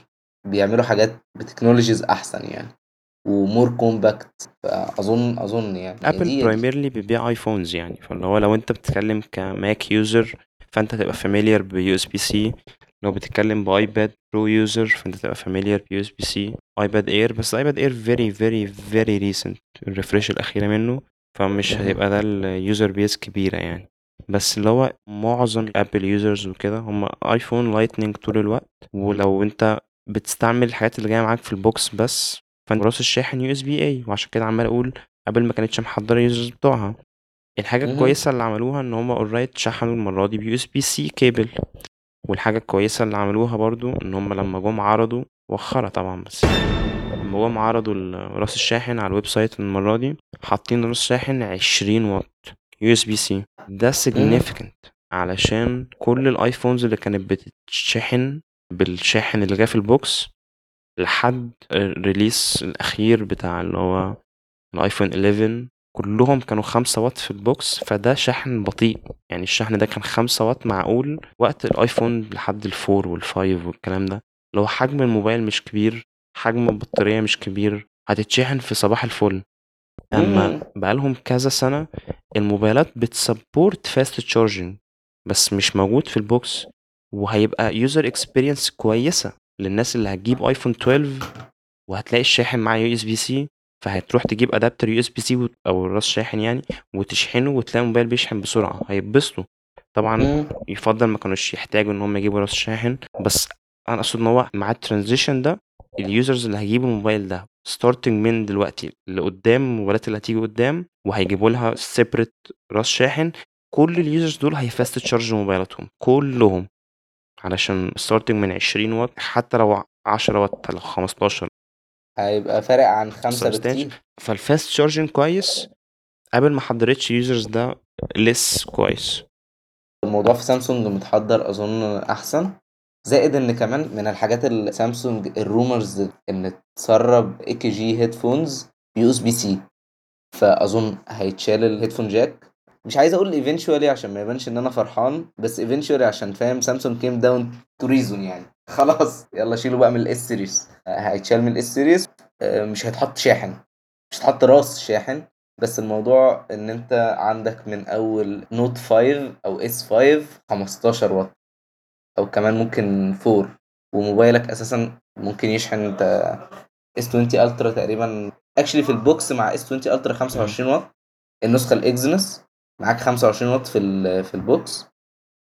بيعملوا حاجات ب technologies أحسن يعني و more compact فأظن أظن يعني. ابل دي primarily بيبيع iPhones يعني فاللي هو لو أنت بتتكلم ك Mac user فأنت تبقى familiar ب USB-C لو بتتكلم ب iPad Pro user فأنت تبقى familiar ب USB-C iPad Air بس ايباد اير very very very recent ال refresh الأخيرة منه فمش. هيبقى ده ال user base كبيرة يعني بس اللي هو معظم Apple users وكده هم iPhone Lightning طول الوقت ولو أنت بتستعمل الحاجات اللي جاية معاك في ال box بس فأنت راس الشاحن USB-A وعشان كده عمال أقول ابل ما كانتش محضرة ال users بتوعها الحاجة. الكويسة اللي عملوها إن هم already شحنوا المرة دي ب USB-C cable والحاجة الكويسة اللي عملوها برضو إن هم لما جم عرضوا وخرة طبعا بس لما جم عرضوا راس الشاحن على ال website المرة دي حاطين راس شاحن 20 واط USB-C. ده significant علشان كل ال iPhones اللي كانت بتتشحن بالشاحن اللي جه في ال box لحد ال release الأخير بتاع اللي هو الآيفون 11 كلهم كانوا 5 واط في ال box فده شحن بطيء. يعني الشحن ده كان 5 واط معقول وقت الآيفون لحد ال four وال five والكلام ده. لو حجم الموبايل مش كبير حجم البطارية مش كبير هتتشحن في صباح الفل. أما. بقالهم كذا سنة الموبايلات بت support fast charging بس مش موجود في ال box. وهيبقى user experience كويسة للناس اللي هتجيب ايفون 12 وهتلاقي الشاحن معاه USB-C فهتروح تجيب adapter USB-C أو راس شاحن يعني وتشحنه وتلاقي الموبايل بيشحن بسرعة هيتبسطوا طبعا. يفضل ما كانوش يحتاجوا إن هم يجيبوا راس شاحن بس أنا أقصد إن هو مع ال transition ده ال users اللي هيجيبوا الموبايل ده starting من دلوقتي لقدام الموبايلات اللي هتيجي قدام وهيجيبوا لها separate راس شاحن كل ال users دول هي fast charge موبايلاتهم كلهم علشان starting من 20 واط حتى لو 10 واط لو 15 هيبقى فارق عن خمسة بكتير فال fast charging كويس. ابل ما حضرتش users ده less كويس. الموضوع في سامسونج متحضر أظن أحسن. زائد إن كمان من الحاجات اللي سامسونج ال rumors إن تسرب اي كي جي هيدفونز بيو اس بي سي فأظن هيتشال ال headphone jack مش عايز أقول eventually عشان ما يبانش إن أنا فرحان بس eventually عشان فاهم سامسونج came down to reason يعني. خلاص يلا شيلوا بقى من ال S series هيتشال من ال S series مش هيتحط شاحن. مش هيتحط راس شاحن. بس الموضوع ان انت عندك من اول Note 5 أو S 5 15 واط. أو كمان ممكن 4 وموبايلك أساسا ممكن يشحن انت S 20 Ultra تقريبا. actually في ال box مع S 20 Ultra 25 واط. النسخة ال Exynos معاك 25 واط في في ال box.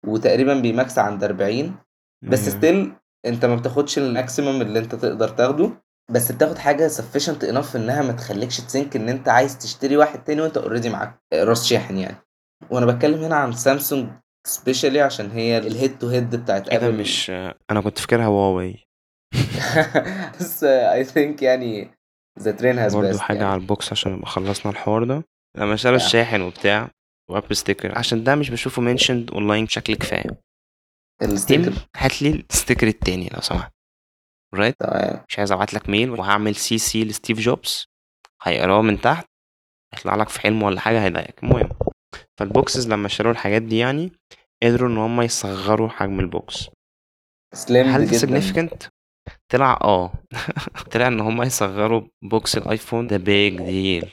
وتقريبا بي max عند 40 بس still انت ما بتاخدش ال maximum اللي انت تقدر تاخده بس بتاخد حاجة sufficient enough انها ما تخليكش ت think ان انت عايز تشتري واحد تاني وانت already معاك راس شاحن يعني. وأنا بتكلم هنا عن سامسونج specially عشان هي ال head to head بتاعت ابل مش أنا كنت فاكرها هواوي بس I think يعني the trend has برضه حاجة يعني. على ال box عشان نبقى خلصنا الحوار ده. لما شالوا الشاحن وبتاع و Apple sticker عشان ده مش بشوفه mentioned online بشكل كفاية. ال sticker. هات لي ال sticker التاني لو سمحت. right تمام. مش عايز أبعت لك mail وهعمل CC لستيف جوبز. هيقراه من تحت. هيطلع لك في حلم ولا حاجة هيضايقك. المهم. فال boxes لما اشتروا الحاجات دي يعني قدروا إن هم يصغروا حجم ال box. هل ده significant طلع آه. طلع إن هم يصغروا box الآيفون. ده big deal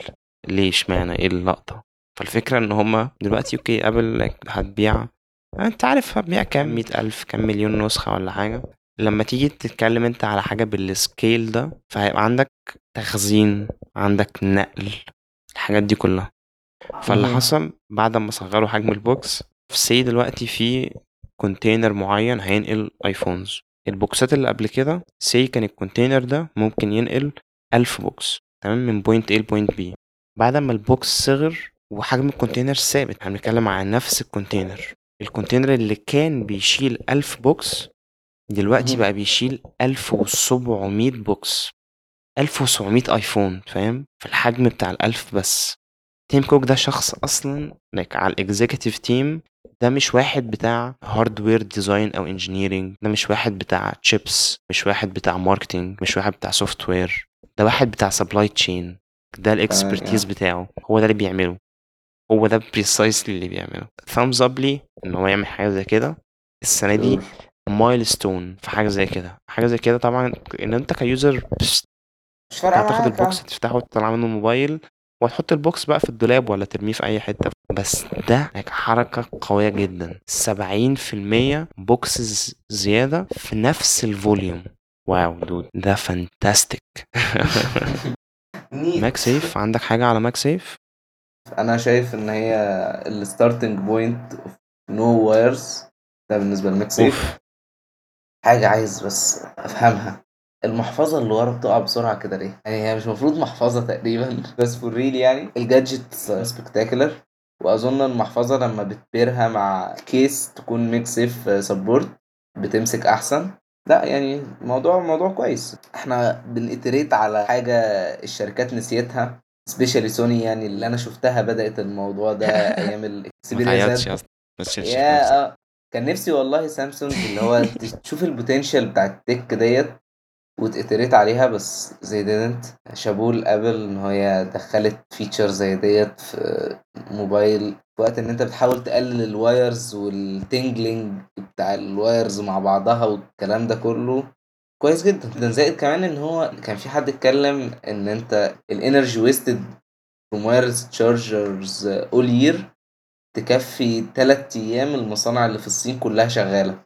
ليه اشمعنى إيه اللقطة؟ فالفكرة إن هم دلوقتي okay ابل هتبيع انت عارف هتبيع كام؟ مئة ألف كام مليون نسخة ولا حاجة. لما تيجي تتكلم انت على حاجة بال scale ده فهيبقى عندك تخزين عندك نقل الحاجات دي كلها. فاللي حصل بعد ما صغروا حجم ال box في say دلوقتي في container معين هينقل iPhones. ال box ات اللي قبل كده say كان ال container ده ممكن ينقل ألف box تمام من point A ل point B. بعد ما ال box صغر وحجم ال container ثابت إحنا بنتكلم عن نفس ال container. ال container اللي كان بيشيل ألف box دلوقتي بقى بيشيل ألف وسبعمية box. ألف وسبعمية آيفون فاهم؟ في الحجم بتاع الألف بس. تيم كوك ده شخص أصلا like على ال executive team ده مش واحد بتاع hardware design أو engineering ده مش واحد بتاع تشيبس مش واحد بتاع marketing مش واحد بتاع software ده واحد بتاع supply chain ده ال expertise بتاعه هو ده اللي بيعمله. هو ده precisely اللي بيعمله. thumbs up ليه إن هو يعمل حاجة زي كده. السنة دي milestone في حاجة زي كده. حاجة زي كده طبعا إن أنت ك user مش فارقة هتاخد ال box تفتحه وتطلع منه موبايل وهتحط ال box بقى في الدولاب ولا ترميه في أي حتة. بس ده حركة قوية جدا. 70% boxes زيادة في نفس ال volume. wow dude. ده fantastic. MagSafe عندك حاجة على MagSafe أنا شايف إن هي ال starting point no wires ده بالنسبة ل MagSafe حاجة عايز بس أفهمها. المحفظة اللي ورا بتقع بسرعة كده ليه؟ يعني هي مش المفروض محفظة تقريبا. بس فور ريل يعني. الجادجت سبكتاكولر وأظن المحفظة لما بتبيرها مع كيس تكون ميك سيف سبورت بتمسك أحسن. لا يعني موضوع موضوع كويس. إحنا بنإتريت على حاجة الشركات نسيتها. سبيشالي سوني يعني اللي أنا شفتها بدأت الموضوع ده أيام الاكسبيرينس بس يا آه كان نفسي والله سامسونج اللي هو تشوف البوتنشال بتاع التك ديت واتقتريت عليها بس زي ديدنت شابوه لأبل إن هي دخلت فيتشر زي ديت في موبايل. وقت إن أنت بتحاول تقلل الوايرز والتنجلينج بتاع الوايرز مع بعضها والكلام ده كله. كويس جدا. ده زائد كمان إن هو كان في حد اتكلم إن أنت الانرجي ويستد from wireless chargers all year تكفي تلات أيام المصانع اللي في الصين كلها شغالة.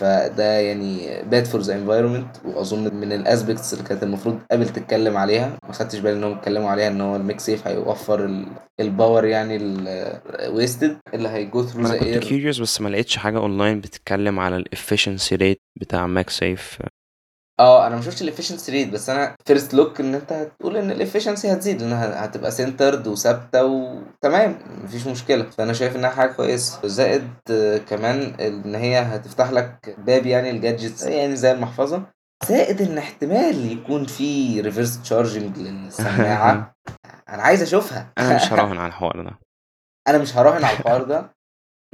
فده يعني bad for the environment وأظن من ال aspects اللي كانت المفروض ابل تتكلم عليها. ما خدتش بالي انهم اتكلموا عليها إن هو ال MagSafe هيوفر ال power يعني ال wasted اللي هي go through the air كنت بس ما لقيتش حاجة اونلاين بتتكلم على ال efficiency rate بتاع MagSafe آه أنا ما شفتش ال efficiency rate بس أنا first look ان انت هتقول ان ال efficiency هتزيد لانها هتبقى centered وثابتة وتمام مفيش مشكلة. فأنا شايف إنها حاجة كويسة. زائد كمان إن هي هتفتح لك باب يعني ال gadgets يعني زي المحفظة. زائد إن احتمال يكون في reverse charging للسماعة. أنا عايز أشوفها. أنا مش هراهن على الحوار ده. أنا مش هراهن على الحوار ده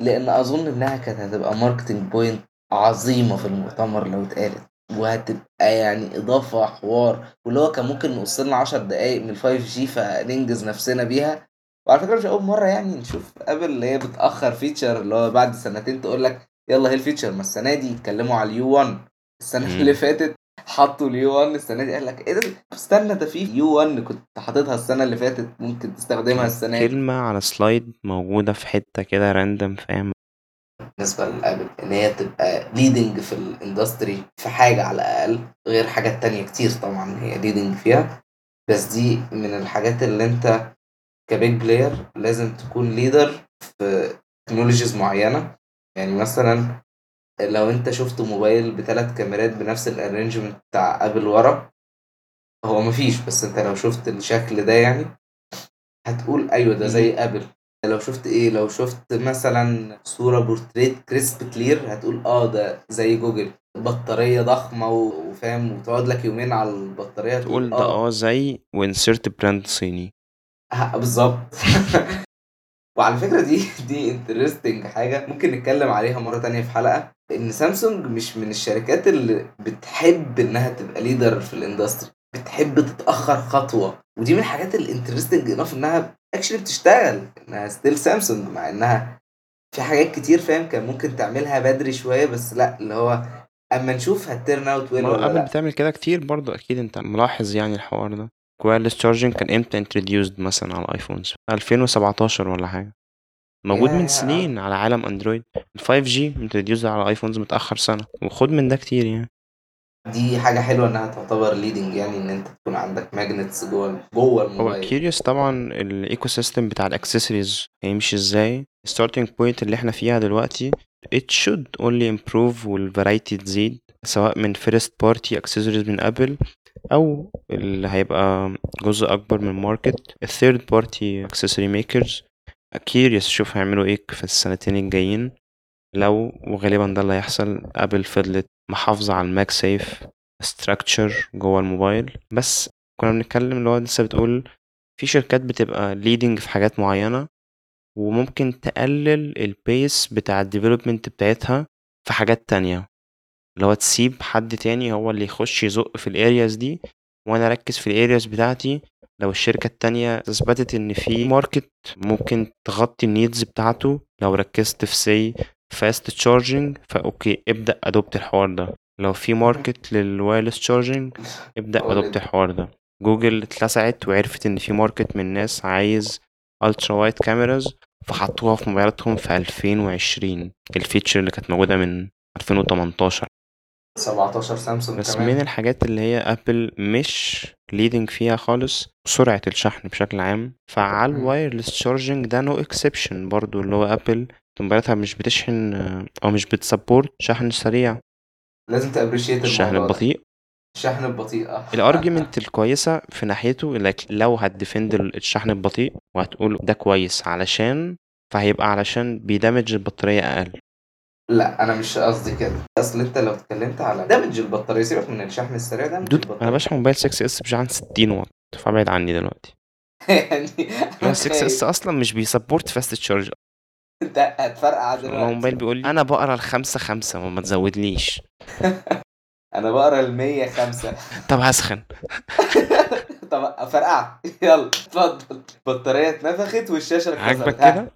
لأن أظن إنها كانت هتبقى marketing point عظيمة في المؤتمر لو اتقالت. وهتبقى يعني إضافة حوار واللي هو كان ممكن نقص لنا 10 دقائق من ال 5G فننجز نفسنا بيها. وعلى فكرة مش أول مرة يعني نشوف أبل اللي هي بتأخر feature اللي هو بعد سنتين تقول لك يلا هي ال feature ما السنة دي يتكلموا على ال U1 السنة مم. اللي فاتت حطوا ال U1 السنة دي قال لك إيه ده؟ استنى ده في U1 كنت حاططها السنة اللي فاتت ممكن تستخدمها السنة دي. كلمة على slide موجودة في حتة كده random فاهم؟ بالنسبة لابل إن هي تبقى leading في ال industry في حاجة على الأقل غير حاجات تانية كتير طبعا هي leading فيها. بس دي من الحاجات اللي أنت ك big player لازم تكون leader في technologies معينة. يعني مثلا لو أنت شفت موبايل بثلاث كاميرات بنفس ال arrangement بتاع ابل ورا هو مفيش. بس أنت لو شفت الشكل ده يعني هتقول أيوه ده زي ابل لو شفت إيه لو شفت مثلا صورة portrait crisp clear هتقول آه ده زي جوجل. بطارية ضخمة وفاهم وتقعد لك يومين على البطارية تقول ده آه. زي و insert brand صيني. بالظبط. وعلى فكرة دي دي interesting حاجة ممكن نتكلم عليها مرة تانية في حلقة. إن سامسونج مش من الشركات اللي بتحب إنها تبقى leader في ال industry بتحب تتأخر خطوة. ودي من الحاجات ال interesting enough إنها actually بتشتغل. إنها still سامسونج مع إنها في حاجات كتير فاهم؟ كان ممكن تعملها بدري شوية بس لأ اللي هو أما نشوف ه turn out well ما ولا لأ. بتعمل كده كتير برضو أكيد أنت ملاحظ يعني الحوار ده. wireless charging كان إمتى introduced مثلا على ال iPhones 2017 ولا حاجة. موجود من سنين على عالم اندرويد ال 5G introduced على iPhones متأخر سنة وخد من ده كتير يعني. دي حاجة حلوة إنها تعتبر leading يعني إن أنت تكون عندك magnets جوه جوه هو الموبايل. curious طبعا ال ecosystem بتاع الاكسسوارز هيمشي إزاي. ال starting point اللي إحنا فيها دلوقتي it should only improve وال variety تزيد سواء من first party accessories من ابل أو اللي هيبقى جزء أكبر من market ال third party accessory makers. curious أشوف هيعملوا إيه في السنتين الجايين. لو وغالبا ده اللي هيحصل ابل فضلت محافظة على ال MagSafe structure جوه الموبايل. بس كنا بنتكلم اللي هو لسه بتقول في شركات بتبقى leading في حاجات معينة وممكن تقلل ال pace بتاع ال development بتاعتها في حاجات تانية. اللي هو تسيب حد تاني هو اللي يخش يزق في ال areas دي وأنا أركز في ال areas بتاعتي. لو الشركة التانية أثبتت إن في market ممكن تغطي ال needs بتاعته. لو ركزت في سي fast charging ف okay ابدأ adopt الحوار ده. لو في market لل wireless charging ابدأ هو adopt الحوار ده. جوجل اتلسعت وعرفت إن في market من ناس عايز ultra wide cameras فحطوها في موبايلاتهم في 2020 ال feature اللي كانت موجودة من 2018 17 سامسونج بس كمان. من الحاجات اللي هي ابل مش leading فيها خالص سرعة الشحن بشكل عام فعلى. ال wireless charging ده no exception برضو اللي هو ابل موبايلاتها مش بتشحن أو مش بت support شحن سريع. لازم ت appreciate الشحن. البطيء الشحن البطيء ال argument الكويسة في ناحيته انك لو هت defend الشحن البطيء وهتقول ده كويس علشان فهيبقى علشان بي damage البطارية أقل. لا أنا مش قصدي كده. أصل أنت لو اتكلمت على damage البطارية سيبك من الشحن السريع damage dude أنا بشحن موبايل 6S بشحن 60 واط فابعد عني دلوقتي. يعني هو 6S أصلا مش بي support fast charge انت هتفرقع هو دلوقتي الموبايل بيقول لي أنا بقرا الخمسة خمسة وما تزودليش. أنا بقرا ال 105 طب هسخن. طب افرقع يلا اتفضل. البطارية اتنفخت والشاشة اتكسرت. عاجبك ها، كده؟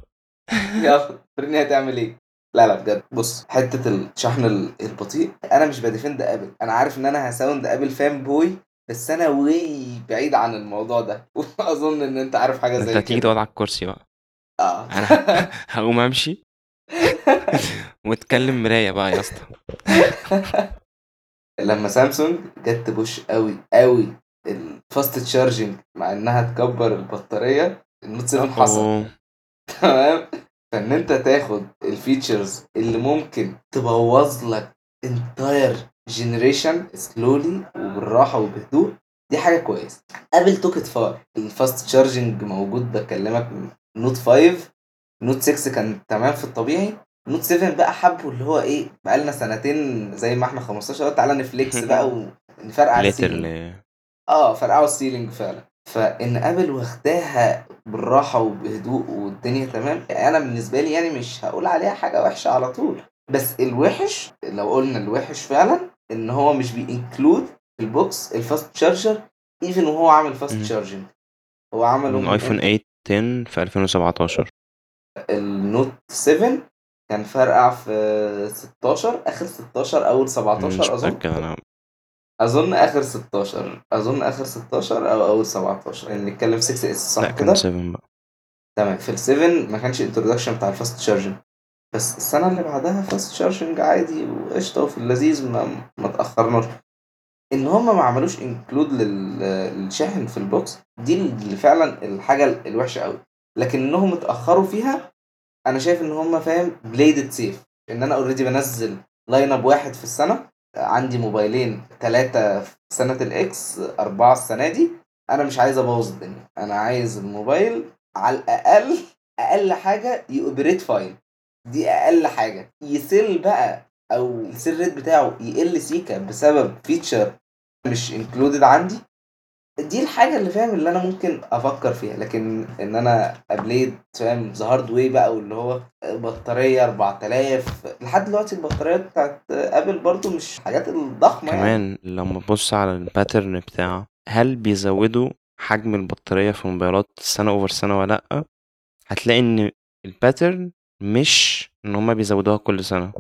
يلا وريني هتعمل إيه. لا لا بجد. بص حتة الشحن ال- البطيء أنا مش ب defend ابل أنا عارف إن أنا ه sound ابل fanboy بس أنا way بعيد عن الموضوع ده. واظن إن أنت عارف حاجة أنت زي هتيجي كده. تقعد على الكرسي بقى. آه. أنا هقوم أمشي وأتكلم مراية بقى يا اسطى. لما سامسونج جت تبوش قوي قوي ال fast charging مع إنها تكبر البطارية النوت 7 حصل. تمام؟ فإن أنت تاخد ال features اللي ممكن تبوظ لك entire generation slowly وبالراحة وبهدوء دي حاجة كويسة. ابل took far ال fast charging موجود بكلمك نوت 5 نوت 6 كان تمام في الطبيعي نوت 7 بقى حبوا اللي هو إيه بقى لنا سنتين زي ما إحنا 15 تعالى ن flex بقى ونفرقع ال ceiling. آه فرقعوا ال ceiling فعلا. فإن ابل واخداها بالراحة وبهدوء والدنيا تمام أنا بالنسبة لي يعني مش هقول عليها حاجة وحشة على طول. بس الوحش لو قلنا الوحش فعلا إن هو مش بي include في ال box ال fast charger even وهو عامل fast charging. هو عمله من آيفون 8 10 في 2017 النوت 7 كان فرقع في 16 آخر 16 أول 17 أظن. أنا أظن آخر 16 أظن آخر 16 أو أول 17 يعني نتكلم 6S صح كده؟ لا كان 7 بقى. تمام. في ال 7 ما كانش introduction بتاع ال fast charging بس السنة اللي بعدها fast charging عادي وقشطة وفي اللذيذ ما, ما تأخرناش إن هم ما عملوش include للشاحن في ال box دي اللي فعلا الحاجة الوحشة قوي لكن إنهم اتأخروا فيها أنا شايف إن هم فاهم played safe إن أنا already بنزل lineup واحد في السنة عندي موبايلين ثلاثة في سنة الإكس أربعة السنة دي. أنا مش عايز أبوظ الدنيا. أنا عايز الموبايل على الأقل أقل حاجة ي operate fine دي أقل حاجة. ي sell بقى أو ال sell rate بتاعه يقل سيكا بسبب feature مش included عندي. دي الحاجة اللي فاهم اللي أنا ممكن أفكر فيها لكن إن أنا أ play it فاهم the hard way بقى واللي هو بطارية 4000 لحد دلوقتي البطاريات بتاعت أبل برضو مش حاجات الضخمة يعني. كمان يعني. لما تبص على ال pattern بتاعه هل بيزودوا حجم البطارية في الموبايلات سنة over سنة ولا لأ؟ هتلاقي إن ال pattern مش إن هما بيزودوها كل سنة.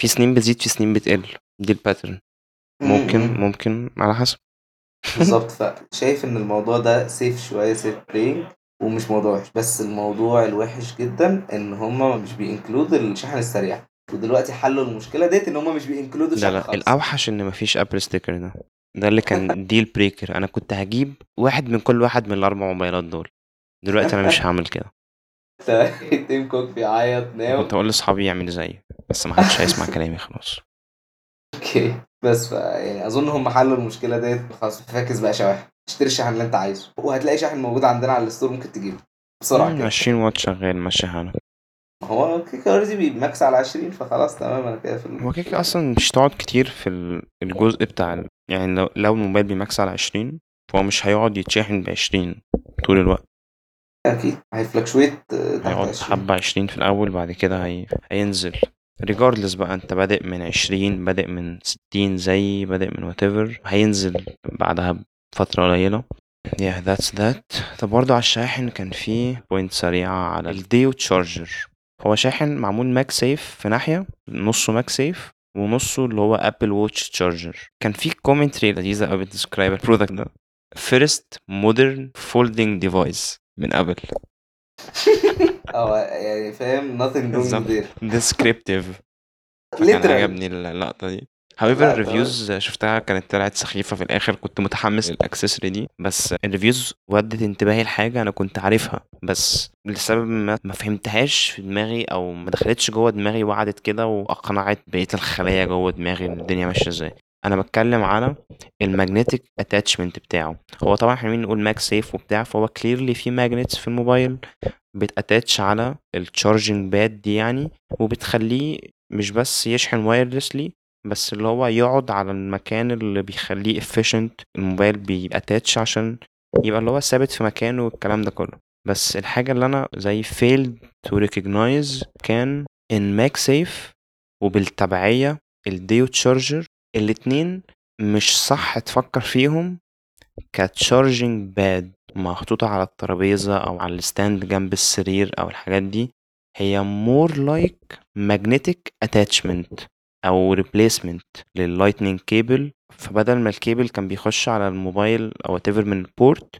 في سنين بتزيد في سنين بتقل. دي ال pattern ممكن ممكن على حسب. بالظبط. فشايف إن الموضوع ده safe شوية safe playing ومش موضوع وحش. بس الموضوع الوحش جدا إن هما مش بي include الشحن السريع. ودلوقتي حلوا المشكلة ديت إن هما مش بي include وا لا لا. الأوحش إن مفيش ابل sticker ده. ده اللي كان deal breaker أنا كنت هجيب واحد من كل واحد من الأربع موبايلات دول. دلوقتي أنا مش هعمل كده. تيم كوك بيعيط now كنت أقول لأصحابي يعملوا زيي. بس ما حدش هيسمع كلامي خلاص. okay. بس ف يعني اظن هم حلوا المشكلة ديت. خلاص فاكس بقى شواحن اشتري الشحن اللي انت عايزه. وهتلاقي شاحن موجود عندنا على ال store ممكن تجيبه. بسرعة كده. 20 واط شغال ماشي حالك هو كده كده already بي max على 20 فخلاص تمام أنا كده في هو كده كده أصلا مش تقعد كتير في الجزء بتاع يعني لو لو الموبايل بي max على 20 فهو مش هيقعد يتشحن ب 20 طول الوقت. أكيد. هي fluctuate هيقعد حبة 20 في الأول بعد كده هي... هينزل. regardless بقى انت بادئ من عشرين بادئ من ستين زي بادئ من whatever هينزل بعدها بفترة قليلة. Yeah that's that. طب برضه على الشاحن كان في point سريعة على ال Duo charger هو شاحن معمول MagSafe في ناحية نصه MagSafe ونصه اللي هو Apple Watch charger كان في commentary لذيذة قوي بت describe ال product ده. first modern folding device من Apple آه يعني فاهم nothing wrong there. descriptive. كان عجبني اللقطة دي. however ال reviews شفتها كانت طلعت سخيفة في الآخر. كنت متحمس لل accessory دي. بس ال reviews ودت انتباهي لحاجة أنا كنت عارفها. بس لسبب ما ما فهمتهاش في دماغي أو ما دخلتش جوه دماغي وقعدت كده وأقنعت بقية الخلايا جوه دماغي إن الدنيا ماشية إزاي. أنا بتكلم على ال magnetic attachment بتاعه. هو طبعا إحنا نقول MagSafe وبتاع فهو clearly في magnets في الموبايل بت attach على ال charging pad دي يعني وبتخليه مش بس يشحن wirelessly بس اللي هو يقعد على المكان اللي بيخليه efficient الموبايل بي attach عشان يبقى اللي هو ثابت في مكانه والكلام ده كله. بس الحاجة اللي أنا زي failed to recognize كان إن MagSafe وبالتبعية ال Duo charger الاتنين مش صح تفكر فيهم ك charging pad محطوطة على الترابيزة أو على ال stand جنب السرير أو الحاجات دي هي more like magnetic attachment أو replacement لل lightning cable فبدل ما الكيبل كان بيخش على الموبايل أو whatever من ال port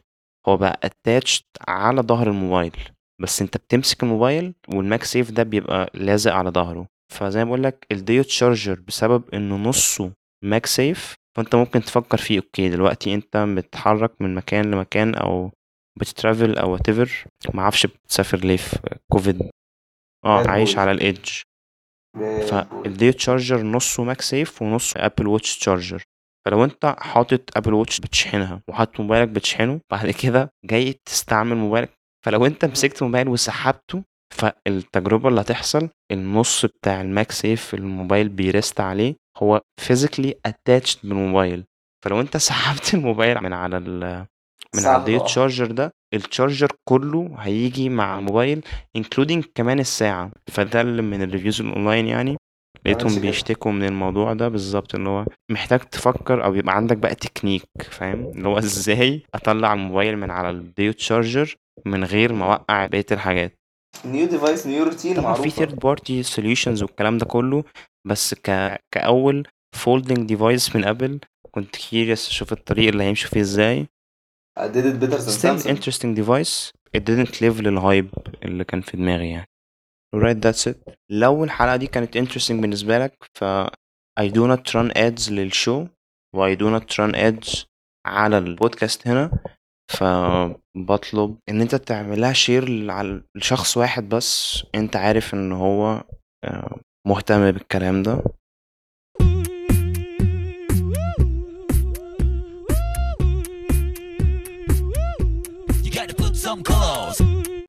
هو بقى attached على ظهر الموبايل. بس أنت بتمسك الموبايل وال MagSafe ده بيبقى لازق على ظهره. فزي ما بقول لك ال Duo charger بسبب إنه نصه MagSafe فأنت ممكن تفكر فيه okay دلوقتي أنت بتتحرك من مكان لمكان أو بت travel أو whatever. معرفش بتسافر ليه في كوفيد. آه عايش على ال edge فال Duo charger نصه MagSafe ونصه Apple Watch charger فلو أنت حاطط Apple Watch بتشحنها وحاطط موبايلك بتشحنه بعد كده جاي تستعمل موبايلك. فلو أنت مسكت موبايل وسحبته فالتجربة اللي هتحصل النص بتاع ال MagSafe الموبايل بي rest عليه هو physically attached بالموبايل فلو انت سحبت الموبايل من على ال من على charger ده ال charger كله هيجي مع الموبايل including كمان الساعة. فده اللي من ال reviews ال online يعني لقيتهم بيشتكوا من الموضوع ده بالظبط ان هو محتاج تفكر أو يبقى عندك بقى تكنيك فاهم؟ اللي هو إزاي أطلع الموبايل من على ال Duo charger من غير ما أوقع بقية الحاجات. new device new routine طبعا في third party solutions والكلام ده كله بس ك... كأول folding device من Apple كنت curious أشوف الطريق اللي هيمشوا فيه إزاي. I did it better than still Samsung. interesting device. It didn't live لل hype اللي كان في دماغي يعني. Alright that's it. لو الحلقة دي كانت interesting بالنسبة لك ف I do not run ads لل show و I do not run ads على البودكاست هنا. فبطلب إن أنت تعملها share على لشخص واحد بس. أنت عارف إن هو آه، مهتم بالكلام ده.